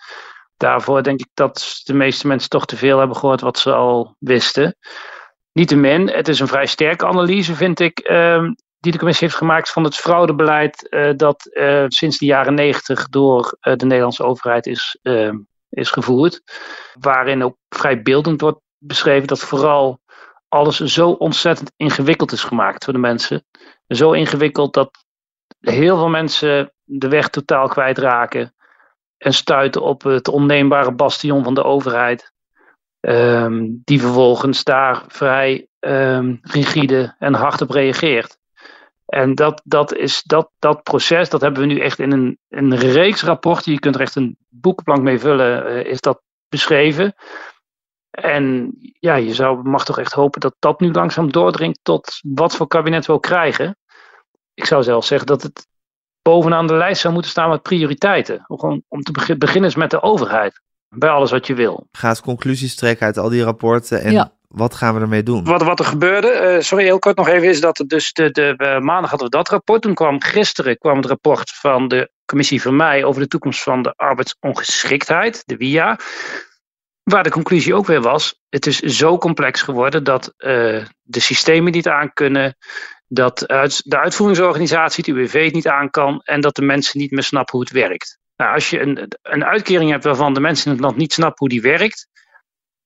Daarvoor denk ik dat de meeste mensen toch te veel hebben gehoord wat ze al wisten. Niettemin, het is een vrij sterke analyse, vind ik, uh, die de commissie heeft gemaakt van het fraudebeleid uh, dat uh, sinds de jaren negentig door de Nederlandse overheid is ehm, is gevoerd. Waarin ook vrij beeldend wordt beschreven dat vooral alles zo ontzettend ingewikkeld is gemaakt voor de mensen. Zo ingewikkeld dat heel veel mensen de weg totaal kwijtraken. En stuiten op het onneembare bastion van de overheid. Um, die vervolgens daar vrij um, rigide en hard op reageert. En dat, dat, is, dat, dat proces, dat hebben we nu echt in een, een reeks rapporten. Je kunt er echt een boekplank mee vullen, uh, is dat beschreven. En ja, je zou, mag toch echt hopen dat dat nu langzaam doordringt tot wat voor kabinet we ook krijgen. Ik zou zelfs zeggen dat het bovenaan de lijst zou moeten staan met prioriteiten. Om, om te beginnen met de overheid. Bij alles wat je wil. Gaat conclusies trekken uit al die rapporten en wat gaan we ermee doen? Wat, wat er gebeurde, uh, sorry heel kort nog even, is dat dus de, de, uh, maandag hadden we dat rapport. Toen kwam gisteren kwam het rapport van de commissie van mij over de toekomst van de arbeidsongeschiktheid, de WIA. Waar de conclusie ook weer was, het is zo complex geworden dat uh, de systemen niet aan kunnen, dat uit, de uitvoeringsorganisatie, het UWV, het niet aan kan en dat de mensen niet meer snappen hoe het werkt. Nou, als je een, een uitkering hebt waarvan de mensen in het land niet snappen hoe die werkt,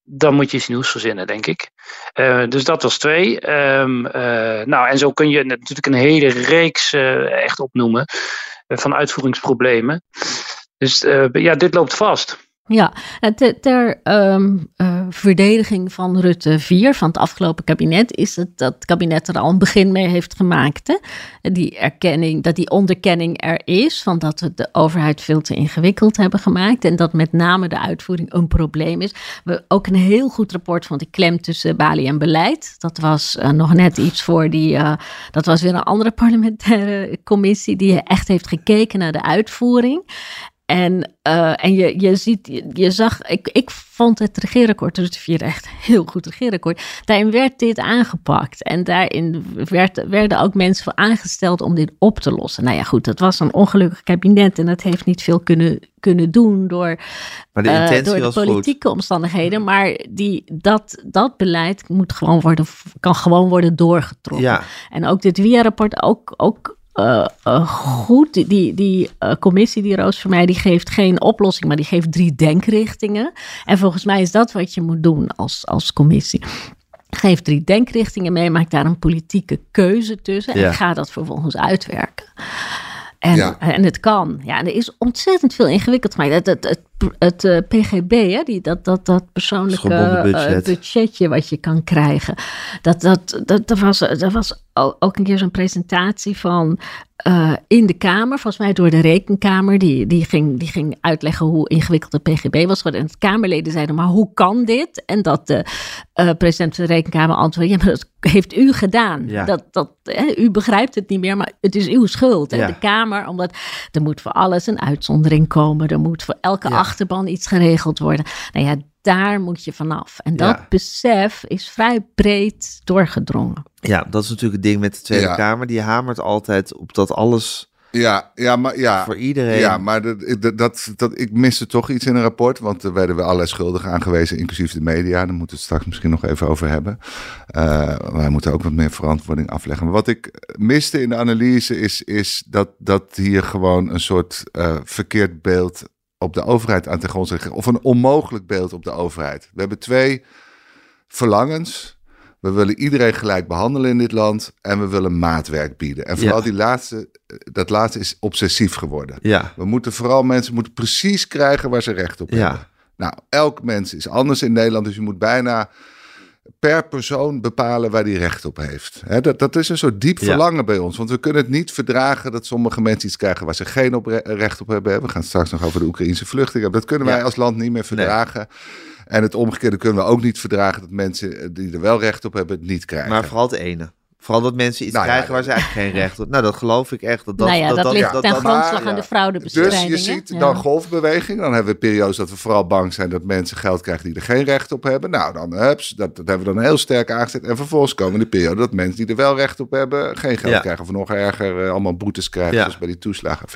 dan moet je iets nieuws verzinnen, denk ik. Uh, dus dat was twee. Um, uh, nou, en zo kun je natuurlijk een hele reeks uh, echt opnoemen van uitvoeringsproblemen. Dus ja, dit loopt vast. Ja, ter, ter um, uh, verdediging van Rutte 4, van het afgelopen kabinet, is het dat het kabinet er al een begin mee heeft gemaakt. Hè? Die erkenning, dat die onderkenning er is, van dat we de overheid veel te ingewikkeld hebben gemaakt. En dat met name de uitvoering een probleem is. We ook een heel goed rapport van de klem tussen Bali en beleid. Dat was uh, nog net iets voor die. Dat was weer een andere parlementaire commissie die echt heeft gekeken naar de uitvoering. En, uh, en je, je ziet, je, je, zag, ik, ik vond het regeerakkoord, dus vier echt heel goed regeerakkoord. Daarin werd dit aangepakt. En daarin werd, werden ook mensen aangesteld om dit op te lossen. Nou ja, goed, dat was een ongelukkig kabinet en dat heeft niet veel kunnen, kunnen doen door, maar de, uh, door de politieke goed. omstandigheden. Maar die, dat, dat beleid moet gewoon worden, kan gewoon worden doorgetrokken. Ja. En ook dit WIA-rapport, ook, ook uh, uh, goed. Die, die, die uh, commissie, die Roos voor mij, die geeft geen oplossing, maar die geeft drie denkrichtingen. En volgens mij is dat wat je moet doen als, als commissie. Geef drie denkrichtingen mee, maak daar een politieke keuze tussen en ga dat vervolgens uitwerken. En, Ja. en het kan. Ja, en er is ontzettend veel ingewikkeld. Het, het, het, het eh, PGB, hè, die, dat, dat, dat persoonlijke budget. eh, budgetje wat je kan krijgen. Dat, dat, dat, dat was, dat was ook een keer zo'n presentatie van eh, in de Kamer, volgens mij door de Rekenkamer. Die, die, ging, die ging uitleggen hoe ingewikkeld de PGB was. geworden. En de Kamerleden zeiden, maar hoe kan dit? En dat de president van de Rekenkamer antwoordde, ja, maar dat heeft u gedaan. Ja. Dat, dat, hè, u begrijpt het niet meer, maar het is uw schuld. En Ja. de Kamer, omdat er moet voor alles een uitzondering komen. Er moet voor elke Ja. Achterban iets geregeld worden. Nou ja, daar moet je vanaf. En dat Ja. besef is vrij breed doorgedrongen. Ja, dat is natuurlijk het ding met de Tweede Ja. Kamer. Die hamert altijd op dat alles Ja, ja, maar ja. voor iedereen... Ja, maar dat, dat, dat, dat, ik miste toch iets in een rapport. Want er werden we allerlei schuldigen aangewezen, inclusief de media. Daar moeten we het straks misschien nog even over hebben. Uh, wij moeten ook wat meer verantwoording afleggen. Maar wat ik miste in de analyse is, is dat, dat hier gewoon een soort uh, verkeerd beeld op de overheid aan ten grondslag ligt. Of een onmogelijk beeld op de overheid. We hebben twee verlangens. We willen iedereen gelijk behandelen in dit land en we willen maatwerk bieden. En vooral Ja. die laatste, dat laatste is obsessief geworden. Ja, We moeten vooral mensen moeten precies krijgen waar ze recht op Ja. hebben. Nou, elk mens is anders in Nederland, dus je moet bijna per persoon bepalen waar die recht op heeft. Hè, dat, dat is een soort diep Ja. verlangen bij ons, want we kunnen het niet verdragen dat sommige mensen iets krijgen waar ze geen op re- recht op hebben. We gaan straks nog over de Oekraïnse vluchtelingen. Dat kunnen wij Ja. als land niet meer verdragen. En het omgekeerde kunnen we ook niet verdragen dat mensen die er wel recht op hebben het niet krijgen. maar vooral het ene. Vooral dat mensen iets Nou ja, krijgen waar ze eigenlijk geen recht op... Nou, dat geloof ik echt. Dat, dat, nou ja, dat, ligt dat- ten dat- grondslag maar- aan de Dus fraudebestrijding. je hè? ziet Ja. dan golfbeweging. Dan hebben we periodes dat we vooral bang zijn dat mensen geld krijgen die er geen recht op hebben. Nou, dan hups, dat, dat hebben we dan heel sterk aangezet. En vervolgens komen de periode dat mensen die er wel recht op hebben geen geld Ja. krijgen. Of nog erger, eh, allemaal boetes krijgen, Ja. zoals bij die toeslagen.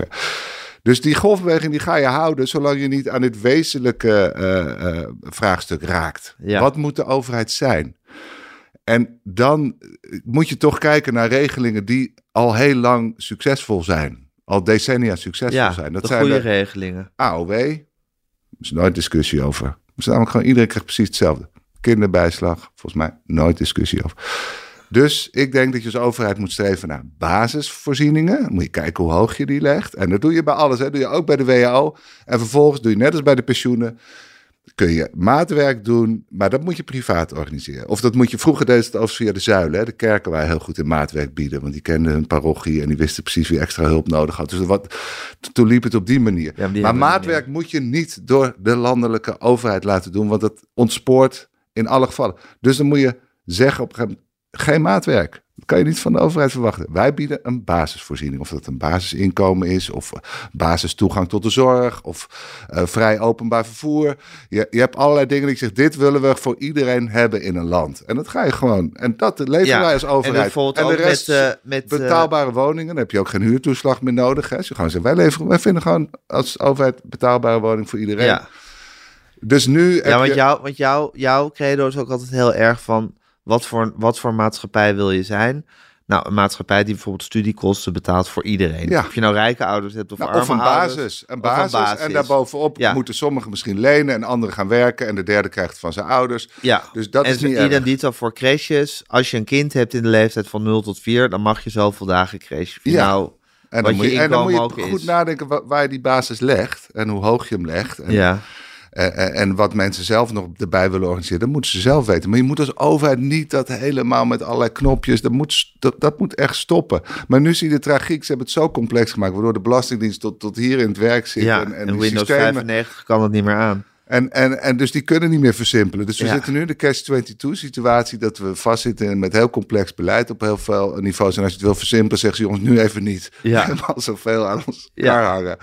Dus die golfbeweging die ga je houden zolang je niet aan dit wezenlijke eh, eh, vraagstuk raakt. Ja. Wat moet de overheid zijn? En dan moet je toch kijken naar regelingen die al heel lang succesvol zijn. Al decennia succesvol ja, zijn. Dat de zijn goede de regelingen. AOW. Er is nooit discussie over. Er is namelijk gewoon iedereen krijgt precies hetzelfde. Kinderbijslag, volgens mij nooit discussie over. Dus ik denk dat je als overheid moet streven naar basisvoorzieningen. Dan moet je kijken hoe hoog je die legt. En dat doe je bij alles. Hè. Dat doe je ook bij de WHO. En vervolgens doe je net als bij de pensioenen. Kun je maatwerk doen, maar dat moet je privaat organiseren. Of dat moet je, vroeger deed het via de zuilen. Hè. De kerken waren heel goed in maatwerk bieden. Want die kenden hun parochie en die wisten precies wie extra hulp nodig had. Dus wat, toen liep het op die manier. Ja, maar die maatwerk moet je niet door de landelijke overheid laten doen. Want dat ontspoort In alle gevallen. Dus dan moet je zeggen op een gegeven moment, geen maatwerk. Dat kan je niet van de overheid verwachten. Wij bieden een basisvoorziening. Of dat een basisinkomen is, of uh, basistoegang tot de zorg, of uh, vrij openbaar vervoer. Je, je hebt allerlei dingen die je zegt, dit willen we voor iedereen hebben in een land. En dat ga je gewoon. En dat leveren ja, wij als overheid. En, en de rest met, uh, met betaalbare woningen. Dan heb je ook geen huurtoeslag meer nodig. Hè. Ze gewoon zeggen, wij, leveren, wij vinden gewoon als overheid betaalbare woning voor iedereen. Ja. Dus nu. Ja, want, je... jou, want jou, jouw credo is ook altijd heel erg van wat voor, wat voor maatschappij wil je zijn? Nou, een maatschappij die bijvoorbeeld studiekosten betaalt voor iedereen. Ja. Of je nou rijke ouders hebt of nou, arme of een ouders. basis, een basis, een basis. En daarbovenop ja. moeten sommigen misschien lenen en anderen gaan werken. En de derde krijgt van zijn ouders. Ja. Dus dat en is niet erg. dito voor crèches. Als je een kind hebt in de leeftijd van 0 tot 4, dan mag je zoveel dagen crèche. Ja. Nou, En dan, moet je en dan moet je goed is. nadenken waar, waar je die basis legt. En hoe hoog je hem legt. En, ja. En, en- en wat mensen zelf nog erbij willen organiseren. Dat moeten ze zelf weten. Maar je moet als overheid niet dat helemaal met allerlei knopjes. Dat moet, dat, dat moet echt stoppen. Maar nu zie je de tragiek. Ze hebben het zo complex gemaakt. Waardoor de Belastingdienst tot, tot hier in het werk zit. ja. en, En, en die Windows systemen- 95 kan het niet meer aan. En, en, en dus die kunnen niet meer versimpelen. Dus we Ja. zitten nu in de catch-22-situatie dat we vastzitten met heel complex beleid op heel veel niveaus. En als je het wil versimpelen, zeggen ze jongens nu even niet. Ja. Helemaal zoveel aan ons Ja. hangen.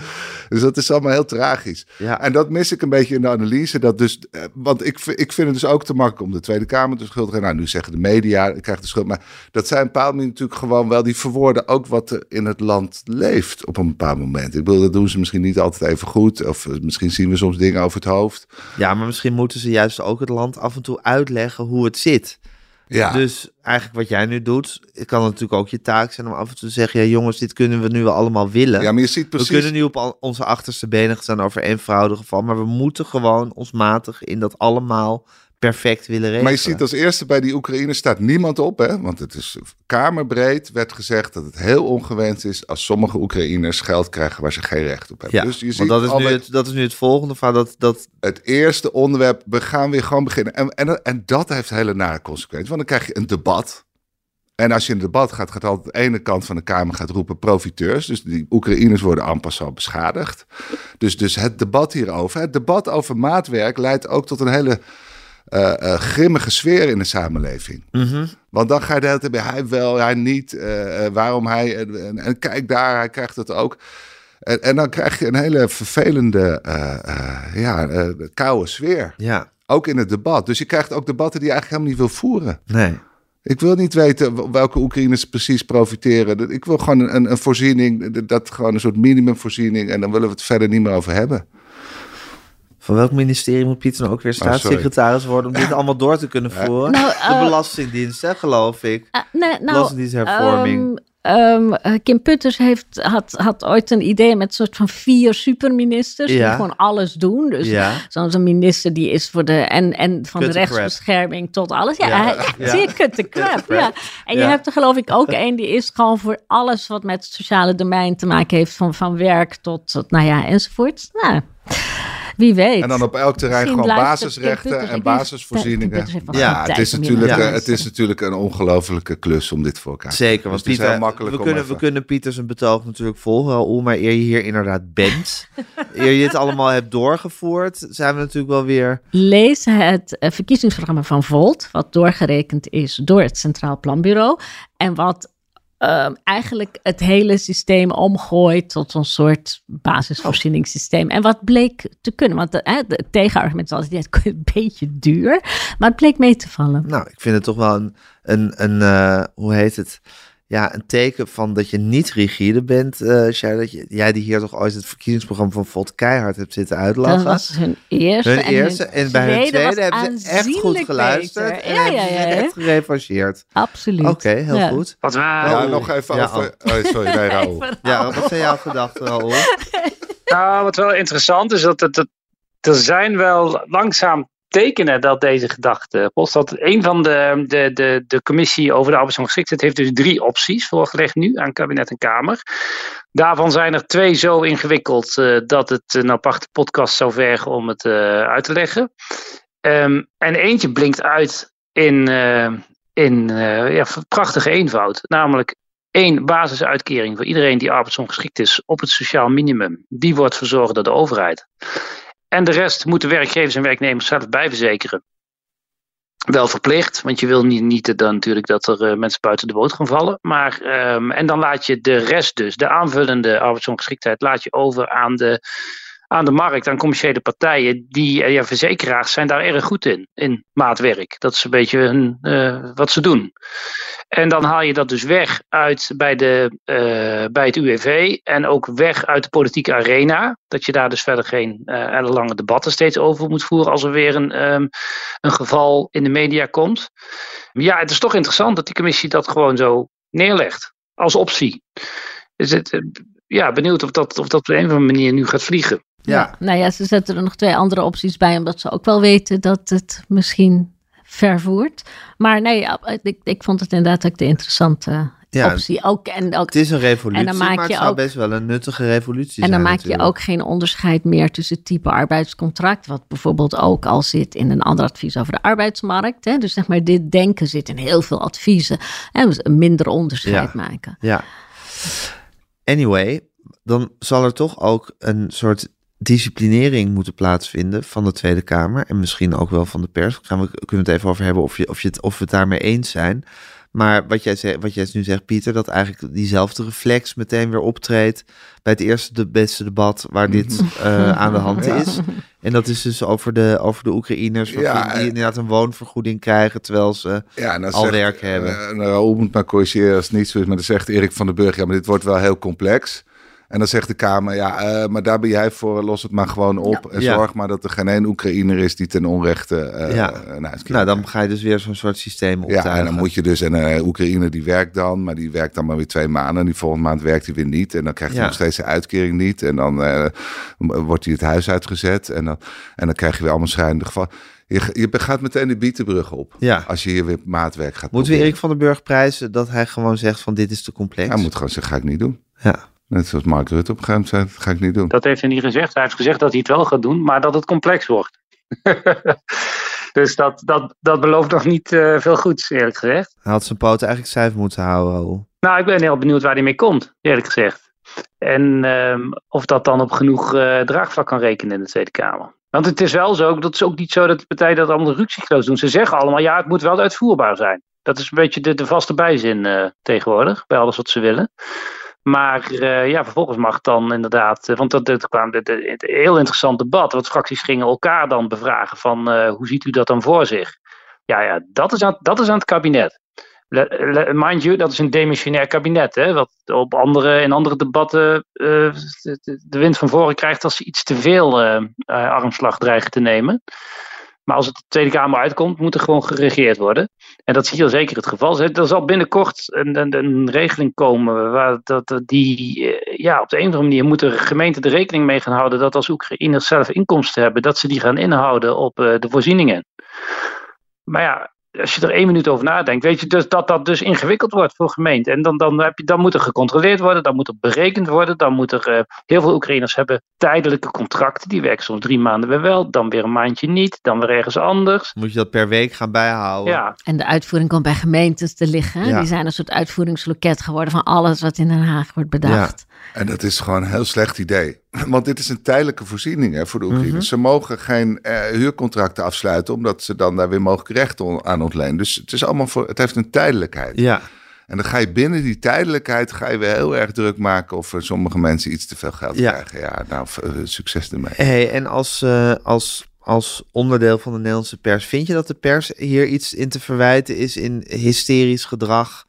Dus dat is allemaal heel tragisch. Ja. En dat mis ik een beetje in de analyse. Dat dus, eh, want ik, ik vind het dus ook te makkelijk om de Tweede Kamer te schuldigen. Nou, nu zeggen de media, ik krijg de schuld. Maar dat zijn een bepaald moment natuurlijk gewoon wel... die verwoorden ook wat er in het land leeft op een bepaald moment. Ik bedoel, dat doen ze misschien niet altijd even goed. Of eh, misschien zien we soms dingen over het hoofd. Ja, maar misschien moeten ze juist ook het land af en toe uitleggen hoe het zit. Ja. Dus eigenlijk wat jij nu doet, het kan natuurlijk ook je taak zijn om af en toe te zeggen: ja, jongens, dit kunnen we nu wel allemaal willen. Ja, maar je ziet precies... We kunnen nu op onze achterste benen staan over eenvoudige geval, maar we moeten gewoon ons matig in dat allemaal perfect willen regelen. Maar je ziet als eerste bij die Oekraïne staat niemand op, hè? Want het is kamerbreed werd gezegd dat het heel ongewenst is als sommige Oekraïners geld krijgen waar ze geen recht op hebben. ja, dus je ziet want dat is, al nu het, dat is nu het volgende van dat, dat het eerste onderwerp. We gaan weer gewoon beginnen. En, en, en dat heeft hele nare consequenties. Want dan krijg je een debat. En als je in een debat gaat, gaat altijd de ene kant van de Kamer gaat roepen profiteurs. Dus die Oekraïners worden amper zo beschadigd. Dus, dus het debat hierover, het debat over maatwerk leidt ook tot een hele eh, grimmige sfeer in de samenleving. mhm. Want dan ga je de hele tijd bij hij wel, hij niet, eh, waarom hij, en, kijk daar, hij krijgt het ook. En, en dan krijg je een hele vervelende, ja, koude sfeer. ja, Ook in het debat. Dus je krijgt ook debatten die je eigenlijk helemaal niet wil voeren. nee. Ik wil niet weten welke Oekraïners precies profiteren. Ik wil gewoon een, een voorziening, dat gewoon een soort minimumvoorziening. En dan willen we het verder niet meer over hebben. Van welk ministerie moet Pieter nou ook weer Oh, staatssecretaris worden om dit allemaal door te kunnen voeren? Nou, de eh, Belastingdienst, hè, geloof ik. Nee, nou, Belastingdiensthervorming. ehm, ehm, eh, Kim Putters heeft, had, had ooit een idee met een soort van vier superministers die gewoon alles doen. Dus Ja. zo'n zo'n minister die is voor de en, en van Cut de rechtsbescherming tot alles. Ja, Ja. Ja. zie je, cut the crap. Ja. En je hebt er geloof ik ook één die is gewoon voor alles wat met het sociale domein te maken heeft, van, van werk tot, tot nou ja, enzovoort. Nou, wie weet. En dan op elk terrein Misschien gewoon basisrechten en basisvoorzieningen. Ja, het is, natuurlijk, eh, het is natuurlijk een ongelofelijke klus om dit voor elkaar te Zeker, want Dus het is Pieter, heel makkelijk we, om kunnen, even- we kunnen Pieter zijn betoog natuurlijk volgen, Raoul, maar eer je hier inderdaad bent, eer je dit allemaal hebt doorgevoerd, zijn we natuurlijk wel weer... Lees het eh, verkiezingsprogramma van Volt, wat doorgerekend is door het Centraal Planbureau. En wat ehm, eigenlijk het hele systeem omgooit tot een soort basisvoorzieningssysteem. En wat bleek te kunnen, want hè, de tegenargument het is een beetje duur, maar het bleek mee te vallen. Nou, ik vind het toch wel een, een, een eh, hoe heet het? Ja, een teken van dat je niet rigide bent, eh Sjaar, dat je, jij die hier toch ooit het verkiezingsprogramma van Volt keihard hebt zitten uitlachen. Dat was hun eerste. Hun en eerste en bij hun tweede was hebben ze echt goed geluisterd beter. en Ja, hebben ja, ze ja. echt gerevancheerd. Absoluut. Oké, heel Ja. goed. Wat waar. Ja, nog even Ja, over... Oh, sorry, nee, Raoul. Ja, wat zijn jouw gedachten, Raoul? Nou, wat wel interessant is, dat het, het- er zijn wel langzaam tekenen dat deze gedachte. Dat een van de, de, de, de commissie over de arbeidsongeschiktheid heeft dus drie opties voorgelegd nu aan kabinet en Kamer. Daarvan zijn er twee zo ingewikkeld eh, dat het een aparte podcast zou vergen om het eh, uit te leggen. Ehm, en eentje blinkt uit in, eh, in ja, prachtige eenvoud. Namelijk één basisuitkering voor iedereen die arbeidsongeschikt is op het sociaal minimum. Die wordt verzorgd door de overheid. En de rest moeten werkgevers en werknemers zelf bijverzekeren. wel verplicht, want je wil niet, niet dan natuurlijk dat er uh, mensen buiten de boot gaan vallen. Maar, um, en dan laat je de rest dus, de aanvullende arbeidsongeschiktheid, laat je over aan de aan de markt, aan commerciële partijen, die eh, ja, verzekeraars zijn daar erg goed in, in maatwerk. Dat is een beetje uh, wat ze doen. En dan haal je dat dus weg uit bij, de, uh, bij het UWV en ook weg uit de politieke arena. Dat je daar dus verder geen uh, lange debatten steeds over moet voeren als er weer een, um, een geval in de media komt. Ja, het is toch interessant dat die commissie dat gewoon zo neerlegt als optie. Is het, ja, benieuwd of dat, of dat op een of andere manier nu gaat vliegen. Ja. Nou ja, ze zetten er nog twee andere opties bij, omdat ze ook wel weten dat het misschien vervoert. Maar nee, ik, ik vond het inderdaad ook de interessante ja, optie. Ook, en ook, het is een revolutie, en dan maak maar het je ook, best wel een nuttige revolutie En dan zijn, maak je ook geen onderscheid meer tussen type arbeidscontract, wat bijvoorbeeld ook al zit in een ander advies over de arbeidsmarkt. Hè. Dus zeg maar, dit denken zit in heel veel adviezen. En dus een minder onderscheid ja. maken. Ja. Anyway, dan zal er toch ook een soort disciplinering moeten plaatsvinden van de Tweede Kamer en misschien ook wel van de pers. Gaan we kunnen het even over hebben of, je, of, je het, of we het daarmee eens zijn. Maar wat jij, zegt, wat jij nu zegt, Pieter, dat eigenlijk diezelfde reflex meteen weer optreedt bij het eerste de beste debat waar dit uh, aan de hand Ja. is. En dat is dus over de, over de Oekraïners, Ja, die en- inderdaad een woonvergoeding krijgen terwijl ze Ja, dan al zegt, werk hebben. eh, nou, Raoul moet maar corrigeren als het niet zo is. Maar dan zegt Erik van den Burg, ja, maar dit wordt wel heel complex. En dan zegt de Kamer, ja, eh, maar daar ben jij voor, los het maar gewoon op. En Ja. zorg maar dat er geen één Oekraïner is die ten onrechte eh Ja. naar huis krijgt. nou, dan ga je dus weer zo'n soort systeem optuigen. Ja, en dan moet je dus, en een Oekraïner die werkt dan, maar die werkt dan maar weer twee maanden. En die volgende maand werkt hij weer niet. En dan krijgt hij nog steeds zijn uitkering niet. En dan eh, wordt hij het huis uitgezet. En dan, en dan krijg je weer allemaal schrijnende gevallen. Je, je gaat meteen de bietenbrug op. Ja. Als je hier weer maatwerk gaat Moeten we. Erik van den Burg prijzen dat hij gewoon zegt van dit is te complex? Hij moet gewoon zeggen, ga ik niet doen. Ja. Net zoals Mark Rutte op een gegeven moment zei, ga ik niet doen. Dat heeft hij niet gezegd. Hij heeft gezegd dat hij het wel gaat doen, maar dat het complex wordt. dus dat, dat, dat belooft nog niet eh, veel goeds, eerlijk gezegd. Hij had zijn poten eigenlijk stijf moeten houden, Raoul. Nou, ik ben heel benieuwd waar hij mee komt, eerlijk gezegd. En ehm, of dat dan op genoeg eh, draagvlak kan rekenen in de Tweede Kamer. Want het is wel zo, dat is ook niet zo dat de partijen dat allemaal rukzichtloos doen. Ze zeggen allemaal, ja, het moet wel uitvoerbaar zijn. Dat is een beetje de, de vaste bijzin eh, tegenwoordig, bij alles wat ze willen. Maar eh, ja, vervolgens mag dan inderdaad, eh, want dat, kwam een heel interessant debat. Want fracties gingen elkaar dan bevragen van eh, hoe ziet u dat dan voor zich? Ja, ja dat, is aan, dat is aan het kabinet. Mind you, dat is een demissionair kabinet. Hè, wat op andere, in andere debatten de, wind van voren krijgt als ze iets te veel armslag dreigen te nemen. Maar als het de Tweede Kamer uitkomt, moet er gewoon geregeerd worden. En dat is hier zeker het geval. Er zal binnenkort een, een, een regeling komen waar dat, die, eh, ja, op de een of andere manier moeten gemeenten er rekening mee gaan houden dat als Oekraïners zelf inkomsten hebben, dat ze die gaan inhouden op eh, de voorzieningen. Maar ja, als je er één minuut over nadenkt, weet je dus dat dat dus ingewikkeld wordt voor gemeenten. En dan, dan, heb je, dan moet er gecontroleerd worden, dan moet er berekend worden, dan moet er... eh, heel veel Oekraïners hebben tijdelijke contracten, die werken soms drie maanden weer wel, dan weer een maandje niet, dan weer ergens anders. Moet je dat per week gaan bijhouden? Ja, En de uitvoering komt bij gemeentes te liggen. Ja. Die zijn een soort uitvoeringsloket geworden van alles wat in Den Haag wordt bedacht. En dat is gewoon een heel slecht idee. Want dit is een tijdelijke voorziening hè, voor de Oekraïners. Mhm. Ze mogen geen eh, huurcontracten afsluiten, omdat ze dan daar weer mogelijk recht aan ontlenen. Dus het, is allemaal voor, het heeft een tijdelijkheid. Ja. En dan ga je binnen die tijdelijkheid ga je weer heel erg druk maken of eh, sommige mensen iets te veel geld Ja. krijgen. Ja, nou, eh, succes ermee. Hey, en als, als, als onderdeel van de Nederlandse pers, vind je dat de pers hier iets in te verwijten is in hysterisch gedrag?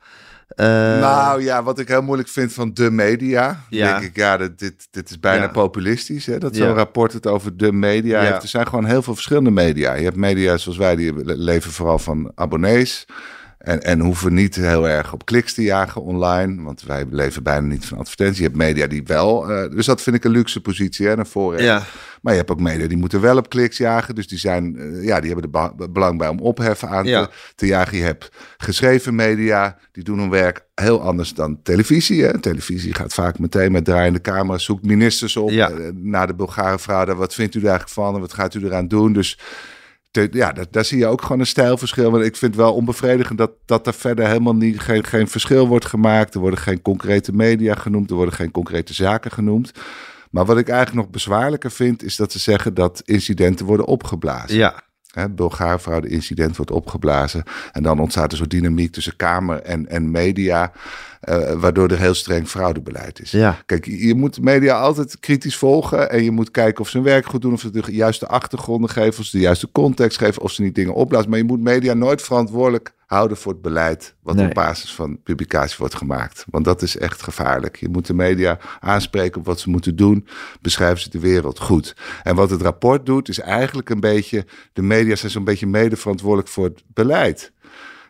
Eh, nou ja, wat ik heel moeilijk vind van de media. Ja. Denk ik, ja, dit, dit, dit is bijna Ja. populistisch. Hè, dat Ja. zo'n rapport het over de media Ja. heeft. Er zijn gewoon heel veel verschillende media. Je hebt media zoals wij, die le- leven vooral van abonnees. En, en hoeven niet heel erg op kliks te jagen online. Want wij leven bijna niet van advertentie. Je hebt media die wel. eh, dus dat vind ik een luxe positie. Hè, naar voren. ja. Maar je hebt ook media die moeten wel op kliks jagen. Dus die, zijn, eh, ja, die hebben er be- belang bij om opheffen aan Ja. te, te jagen. Je hebt geschreven media, die doen hun werk heel anders dan televisie. Hè. Televisie gaat vaak meteen met draaiende camera, zoekt ministers op. Ja. eh, naar de Bulgare daar, wat vindt u daar eigenlijk van en wat gaat u eraan doen? Dus te- ja, daar, daar zie je ook gewoon een stijlverschil. Want ik vind het wel onbevredigend dat, dat er verder helemaal niet, geen, geen verschil wordt gemaakt. Er worden geen concrete media genoemd, er worden geen concrete zaken genoemd. Maar wat ik eigenlijk nog bezwaarlijker vind, is dat ze zeggen dat incidenten worden opgeblazen. ja. Het Bulgaarfraude-incident wordt opgeblazen. En dan ontstaat er zo'n dynamiek tussen Kamer en, en media. Uh, waardoor er heel streng fraudebeleid is. Ja. Kijk, je moet de media altijd kritisch volgen. En je moet kijken of ze hun werk goed doen. Of ze de juiste achtergronden geven. Of ze de juiste context geven. Of ze niet dingen opblazen. Maar je moet media nooit verantwoordelijk houden voor het beleid. Wat Nee. op basis van publicatie wordt gemaakt. Want dat is echt gevaarlijk. Je moet de media aanspreken op wat ze moeten doen. Beschrijven ze de wereld goed. En wat het rapport doet, is eigenlijk een beetje. De media zijn zo'n beetje mede verantwoordelijk voor het beleid.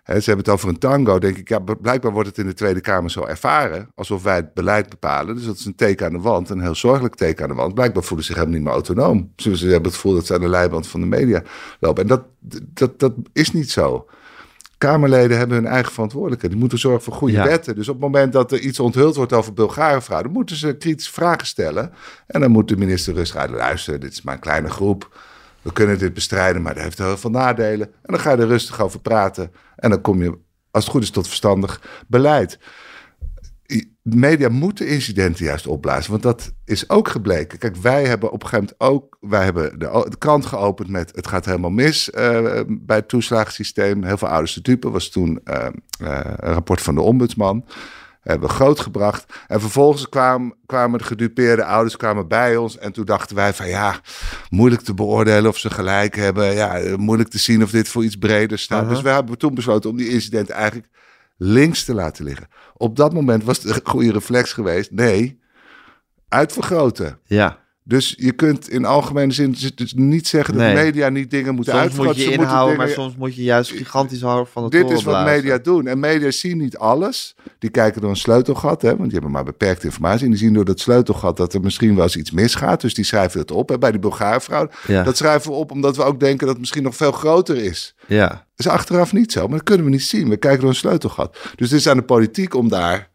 Ze hebben het over een tango. Denk ik, ja, blijkbaar wordt het in de Tweede Kamer zo ervaren. Alsof wij het beleid bepalen. Dus dat is een teken aan de wand. Een heel zorgelijk teken aan de wand. Blijkbaar voelen ze zich helemaal niet meer autonoom. Ze ze hebben het gevoel dat ze aan de leiband van de media lopen. En dat, dat, dat is niet zo. Kamerleden hebben hun eigen verantwoordelijkheid. Die moeten zorgen voor goede Ja. wetten. Dus op het moment dat er iets onthuld wordt over Bulgarenfraude, moeten ze kritische vragen stellen. En dan moet de minister rustig uit luisteren. Dit is maar een kleine groep. We kunnen dit bestrijden, maar dat heeft heel veel nadelen. En dan ga je er rustig over praten. En dan kom je, als het goed is, tot verstandig beleid. Media moeten incidenten juist opblazen, want dat is ook gebleken. Kijk, wij hebben op een gegeven moment ook, wij hebben de, krant geopend met het gaat helemaal mis eh, bij het toeslagensysteem. Heel veel ouders te dupe, was toen eh, eh, een rapport van de ombudsman. Hebben grootgebracht. En vervolgens kwamen, kwamen de gedupeerde ouders kwamen bij ons. En toen dachten wij van ja, moeilijk te beoordelen of ze gelijk hebben. Ja, moeilijk te zien of dit voor iets breder staat. Dus we hebben toen besloten om die incident eigenlijk links te laten liggen. Op dat moment was het een goede reflex geweest. Nee, uitvergroten. Ja. Dus je kunt in algemene zin dus niet zeggen dat Nee. media niet dingen moeten Soms uitvergroten. moet je inhouden, maar soms moet je juist gigantisch houden van de dit is wat media doen. En media zien niet alles. Die kijken door een sleutelgat, hè, want die hebben maar beperkte informatie. En die zien door dat sleutelgat dat er misschien wel eens iets misgaat. Dus die schrijven het op. Hè, bij die Bulgaarvrouw. Ja. Dat schrijven we op omdat we ook denken dat het misschien nog veel groter is. Ja. Dat is achteraf niet zo, maar dat kunnen we niet zien. We kijken door een sleutelgat. Dus het is aan de politiek om daar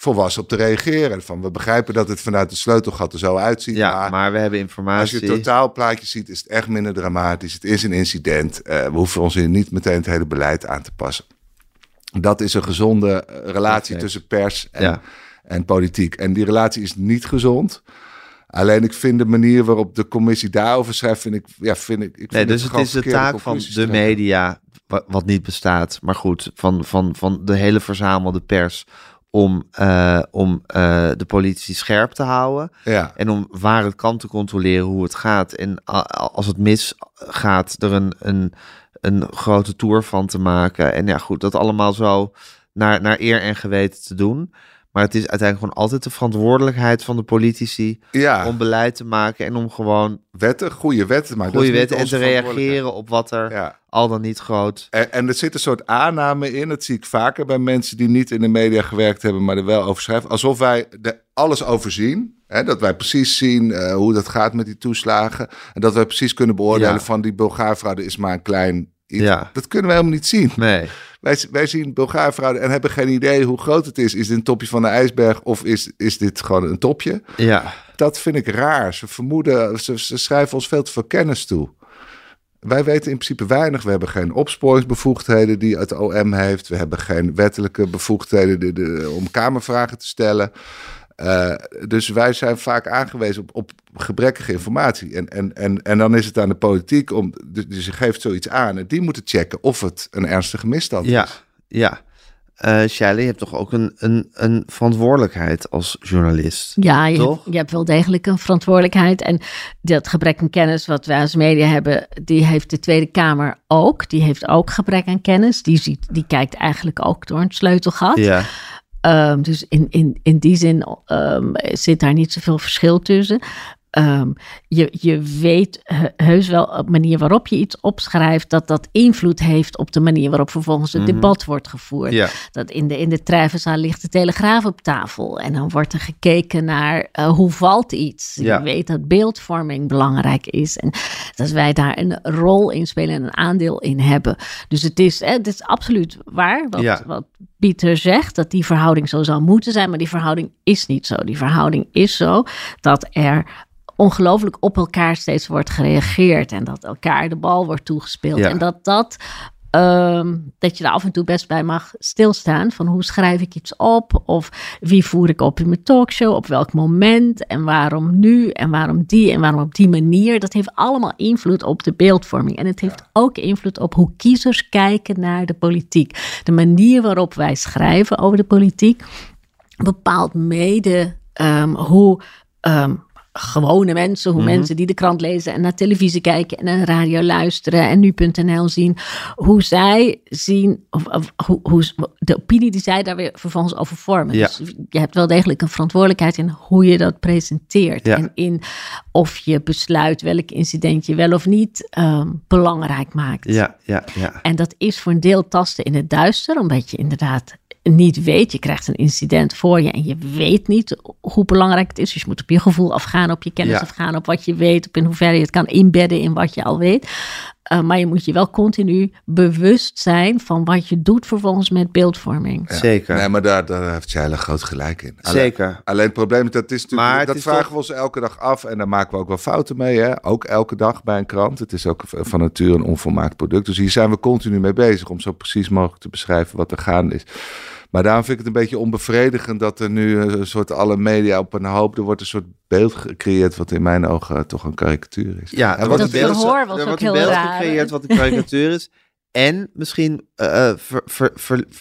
volwassen op te reageren. Van, we begrijpen dat het vanuit het sleutelgat er zo uitziet. ja, maar maar we hebben als informatie. je het totaalplaatje ziet, is het echt minder dramatisch. Het is een incident. Eh, we hoeven ons hier niet meteen het hele beleid aan te passen. Dat is een gezonde eh, relatie tussen pers en, Ja. en politiek. En die relatie is niet gezond. Alleen ik vind de manier waarop de commissie daarover schrijft, vind ik, ja, vind ik. ik vind Nee, dus het gewoon is de taak van de media, wa- wat niet bestaat, maar goed, van, van, van de hele verzamelde pers, om, eh, om eh, de politie scherp te houden. Ja. En om waar het kan te controleren hoe het gaat. En als het misgaat, er een, een, een grote tour van te maken. En ja, goed, dat allemaal zo naar, naar eer en geweten te doen. Maar het is uiteindelijk gewoon altijd de verantwoordelijkheid van de politici ja, om beleid te maken en om gewoon wetten, goede wetten. Maar dat goede wetten en te reageren op wat er Ja. al dan niet groot. En, en er zit een soort aanname in, dat zie ik vaker bij mensen die niet in de media gewerkt hebben, maar er wel over schrijven. Alsof wij de, alles overzien. Hè, dat wij precies zien eh, hoe dat gaat met die toeslagen. En dat wij precies kunnen beoordelen Ja. van die Bulgaarfraude is maar een klein iets. Ja. Dat kunnen we helemaal niet zien. Nee. Wij, wij zien Bulgaarfraude en hebben geen idee hoe groot het is. Is dit een topje van de ijsberg of is, is dit gewoon een topje? Ja. Dat vind ik raar. Ze vermoeden, ze, ze schrijven ons veel te veel kennis toe. Wij weten in principe weinig. We hebben geen opsporingsbevoegdheden die het OM heeft. We hebben geen wettelijke bevoegdheden om kamervragen te stellen. Eh, dus wij zijn vaak aangewezen op, op gebrekkige informatie. En, en, en, en dan is het aan de politiek om. Dus dus je geeft zoiets aan. En die moeten checken of het een ernstige misstand Ja. is. Ja. Eh Shelley, je hebt toch ook een, een, een verantwoordelijkheid als journalist? Ja, je Toch? hebt, je hebt wel degelijk een verantwoordelijkheid. En dat gebrek aan kennis wat wij als media hebben, die heeft de Tweede Kamer ook. Die heeft ook gebrek aan kennis. Die, ziet, die kijkt eigenlijk ook door een sleutelgat. Ja. Ehm, dus in, in, in die zin ehm, zit daar niet zoveel verschil tussen. Ehm, je, je weet he- heus wel op de manier waarop je iets opschrijft, dat dat invloed heeft op de manier waarop vervolgens het debat wordt gevoerd. Ja. Dat in de, in de Trijvenzaal ligt de Telegraaf op tafel. En dan wordt er gekeken naar eh, hoe valt iets. Ja. Je weet dat beeldvorming belangrijk is. En dat wij daar een rol in spelen en een aandeel in hebben. Dus het is, eh, het is absoluut waar wat, Ja. wat Pieter zegt. Dat die verhouding zo zou moeten zijn. Maar die verhouding is niet zo. Die verhouding is zo dat er ongelooflijk op elkaar steeds wordt gereageerd. En dat elkaar de bal wordt toegespeeld. Ja. En dat dat Ehm, dat je er af en toe best bij mag stilstaan. Van hoe schrijf ik iets op? Of wie voer ik op in mijn talkshow? Op welk moment? En waarom nu? En waarom die? En waarom op die manier? Dat heeft allemaal invloed op de beeldvorming. En het heeft ook invloed op hoe kiezers kijken naar de politiek. De manier waarop wij schrijven over de politiek bepaalt mede um, hoe. Um, gewone mensen, hoe mhm. mensen die de krant lezen en naar televisie kijken en naar radio luisteren en nu.nl zien, hoe zij zien, of, hoe, hoe, de opinie die zij daar weer vervolgens over vormen. Ja. Dus je hebt wel degelijk een verantwoordelijkheid in hoe je dat presenteert en in of je besluit welk incident je wel of niet um, belangrijk maakt. Ja, ja, ja. En dat is voor een deel tasten in het duister, omdat je inderdaad niet weet. Je krijgt een incident voor je en je weet niet hoe belangrijk het is. Dus je moet op je gevoel afgaan, op je kennis afgaan, op wat je weet, op in hoeverre je het kan inbedden in wat je al weet. Uh, maar je moet je wel continu bewust zijn van wat je doet vervolgens met beeldvorming. Zeker. Nee, maar daar, daar heeft Sheila groot gelijk in. Zeker. Alleen, het probleem is dat is natuurlijk, maar dat vragen we ons elke dag af en daar maken we ook wel fouten mee. Hè? Ook elke dag bij een krant. Het is ook van nature een onvolmaakt product. Dus hier zijn we continu mee bezig om zo precies mogelijk te beschrijven wat er gaande is. Maar daarom vind ik het een beetje onbevredigend dat er nu een soort alle media op een hoop. Er wordt een soort beeld gecreëerd wat in mijn ogen toch een karikatuur is. Ja, en wat dat beeld, was ook heel beeld gecreëerd wat een karikatuur is. En misschien uh,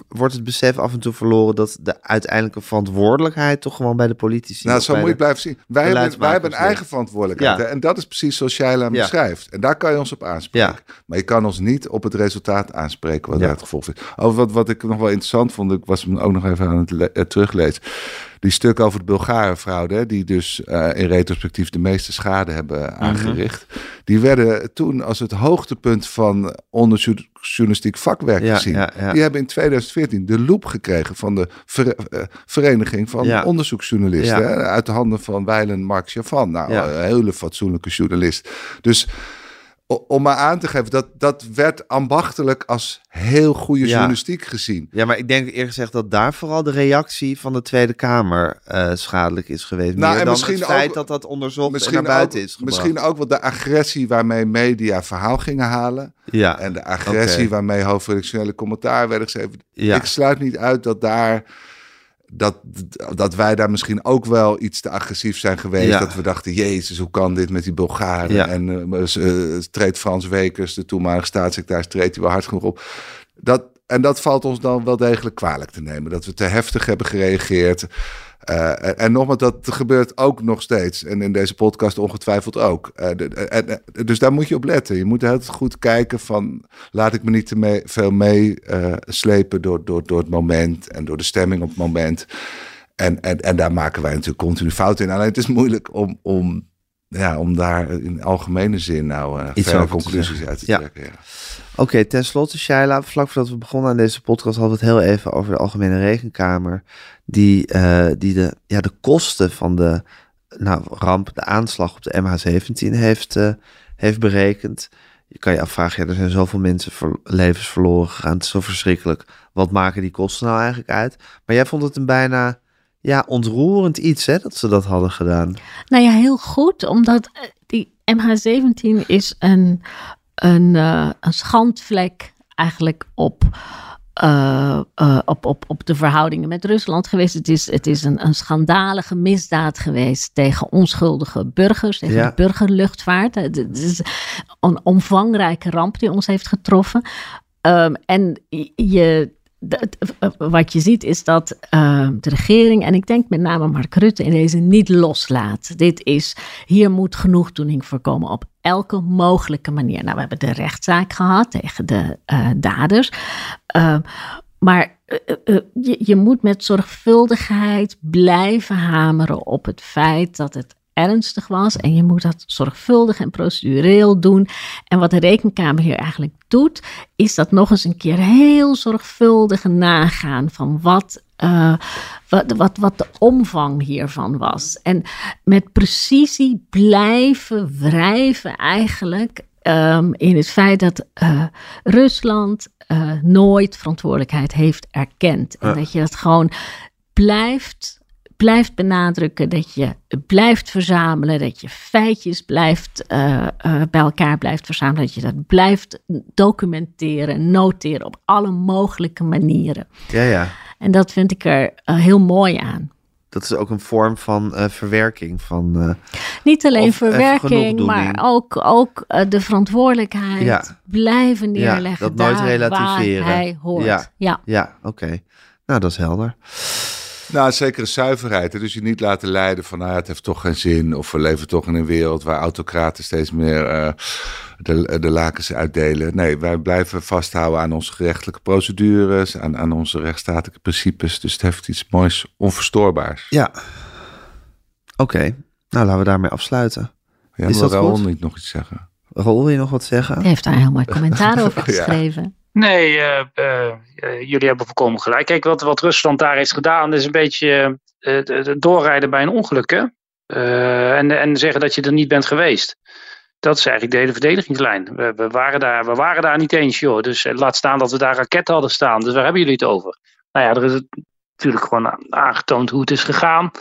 wordt het besef af en toe verloren dat de uiteindelijke verantwoordelijkheid toch gewoon bij de politici Nou, zo moet je blijven zien. Wij hebben, wij hebben een eigen verantwoordelijkheid. En dat is precies zoals Sheila ja. beschrijft. En daar kan je ons op aanspreken. Maar je kan ons niet op het resultaat aanspreken wat ja. het gevolg is. Over wat, wat ik nog wel interessant vond, ik was hem ook nog even aan het uh, teruglezen die stuk over de Bulgarenfraude, die dus uh, in retrospectief de meeste schade hebben mhm. aangericht, die werden toen als het hoogtepunt van onderzoeksjournalistiek vakwerk gezien. Die hebben in 2014 de loop gekregen van de ver, uh, Vereniging van Onderzoeksjournalisten, uit de handen van Weilen Mark Chavan. Nou, een hele fatsoenlijke journalist. Dus om maar aan te geven, dat, dat werd ambachtelijk als heel goede journalistiek gezien. Ja, maar ik denk eerlijk gezegd dat daar vooral de reactie van de Tweede Kamer uh, schadelijk is geweest. Nou, Meer en dan misschien het feit dat dat onderzocht misschien en naar buiten is gebracht. Misschien ook wel de agressie waarmee media verhaal gingen halen. Ja. En de agressie waarmee hoofdredactionele commentaar werden geschreven. Ja. Ik sluit niet uit dat daar dat, dat wij daar misschien ook wel iets te agressief zijn geweest. Dat we dachten, jezus, hoe kan dit met die Bulgaren? En uh, treedt Frans Wekers, de toenmalige staatssecretaris, treedt hij wel hard genoeg op. Dat, en dat valt ons dan wel degelijk kwalijk te nemen. Dat we te heftig hebben gereageerd. Uh, en, nogmaals, dat gebeurt ook nog steeds. En in deze podcast ongetwijfeld ook. Uh, de, dus daar moet je op letten. Je moet heel goed kijken van... laat ik me niet te mee, veel meeslepen door, door, door het moment... en door de stemming op het moment. En, en, en daar maken wij natuurlijk continu fouten in. Alleen het is moeilijk om, om, ja, om daar in algemene zin nou uh, verder conclusies uit te trekken. Ja. Oké, okay, tenslotte Shaila, vlak voordat we begonnen aan deze podcast hadden we het heel even over de Algemene Rekenkamer, die, uh, die de, ja, de kosten van de nou, ramp, de aanslag op de MH17 heeft, uh, heeft berekend. Je kan je afvragen, ja, er zijn zoveel mensen voor, levens verloren gegaan, het is zo verschrikkelijk. Wat maken die kosten nou eigenlijk uit? Maar jij vond het een bijna ja, ontroerend iets, hè, dat ze dat hadden gedaan. Nou ja, heel goed, omdat eh, die MH17 is een een, uh, een schandvlek eigenlijk op, uh, uh, op, op, op de verhoudingen met Rusland geweest. Het is, het is een, een schandalige misdaad geweest tegen onschuldige burgers, tegen de burgerluchtvaart. Het is een omvangrijke ramp die ons heeft getroffen. Um, en je, wat je ziet is dat uh, de regering, en ik denk met name Mark Rutte, in deze niet loslaat. Dit is, hier moet genoegdoening voorkomen op elke mogelijke manier. Nou, we hebben de rechtszaak gehad tegen de uh, daders. Uh, maar je, je moet met zorgvuldigheid blijven hameren op het feit dat het ernstig was. En je moet dat zorgvuldig en procedureel doen. En wat de rekenkamer hier eigenlijk doet, is dat nog eens een keer heel zorgvuldig nagaan van wat. Uh, wat, wat, wat de omvang hiervan was. En met precisie blijven wrijven eigenlijk um, in het feit dat uh, Rusland uh, nooit verantwoordelijkheid heeft erkend. En dat je dat gewoon blijft blijft benadrukken, dat je blijft verzamelen, dat je feitjes blijft uh, uh, bij elkaar blijft verzamelen, dat je dat blijft documenteren, noteren op alle mogelijke manieren. Ja, ja. En dat vind ik er uh, heel mooi aan. Dat is ook een vorm van verwerking van. Niet alleen verwerking, maar ook, ook de verantwoordelijkheid ja. blijven neerleggen. Ja, dat nooit relativeren. Waar hij hoort. Ja, ja. ja oké. Nou, dat is helder. Nou, zekere zuiverheid. Dus je niet laten leiden van nou, het heeft toch geen zin. Of we leven toch in een wereld waar autocraten steeds meer uh, de, de lakens uitdelen. Nee, wij blijven vasthouden aan onze gerechtelijke procedures, aan, aan onze rechtsstatelijke principes. Dus het heeft iets moois onverstoorbaars. Ja. Oké, nou laten we daarmee afsluiten. Ja, Is dat Raoul niet nog iets zeggen? Raoul, wil je nog wat zeggen? Hij heeft daar mooi commentaar over geschreven. ja. Nee, uh, uh, jullie hebben volkomen gelijk. Kijk, wat, wat Rusland daar heeft gedaan, is een beetje doorrijden bij een ongeluk. En, en zeggen dat je er niet bent geweest. Dat is eigenlijk de hele verdedigingslijn. We, we, waren, daar, we waren daar niet eens, joh. Dus laat staan dat we daar raketten hadden staan. Dus waar hebben jullie het over? Nou ja, er is natuurlijk gewoon aangetoond hoe het is gegaan.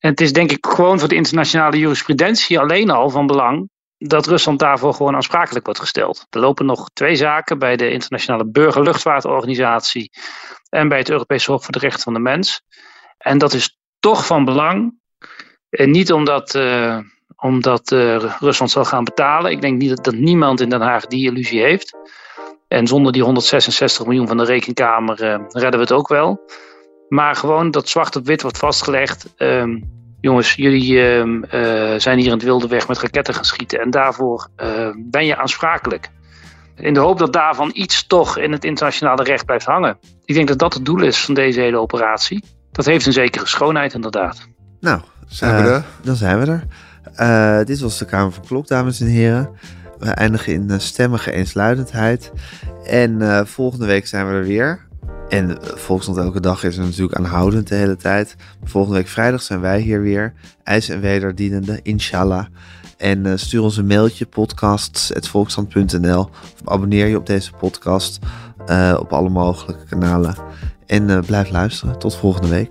En het is denk ik gewoon voor de internationale jurisprudentie alleen al van belang dat Rusland daarvoor gewoon aansprakelijk wordt gesteld. Er lopen nog twee zaken bij de Internationale Burgerluchtvaartorganisatie en bij het Europese Hof voor de Rechten van de Mens. En dat is toch van belang. En niet omdat, uh, omdat uh, Rusland zal gaan betalen. Ik denk niet dat, dat, niemand in Den Haag die illusie heeft. En zonder die 166 miljoen van de rekenkamer redden we het ook wel. Maar gewoon dat zwart op wit wordt vastgelegd. Ehm, jongens, jullie uh, uh, zijn hier in het wilde weg met raketten gaan schieten en daarvoor uh, ben je aansprakelijk. In de hoop dat daarvan iets toch in het internationale recht blijft hangen. Ik denk dat dat het doel is van deze hele operatie. Dat heeft een zekere schoonheid inderdaad. Nou, zijn we er? Dan zijn we er. dit was de Kamer van Klok, dames en heren. We eindigen in stemmige eensluidendheid. En volgende week zijn we er weer. En Volksland Elke Dag is er natuurlijk aanhoudend de hele tijd. Volgende week vrijdag zijn wij hier weer. IJs en wederdienende, inshallah. En uh, stuur ons een mailtje, podcasts.volksland.nl. Of abonneer je op deze podcast uh, op alle mogelijke kanalen. En uh, blijf luisteren. Tot volgende week.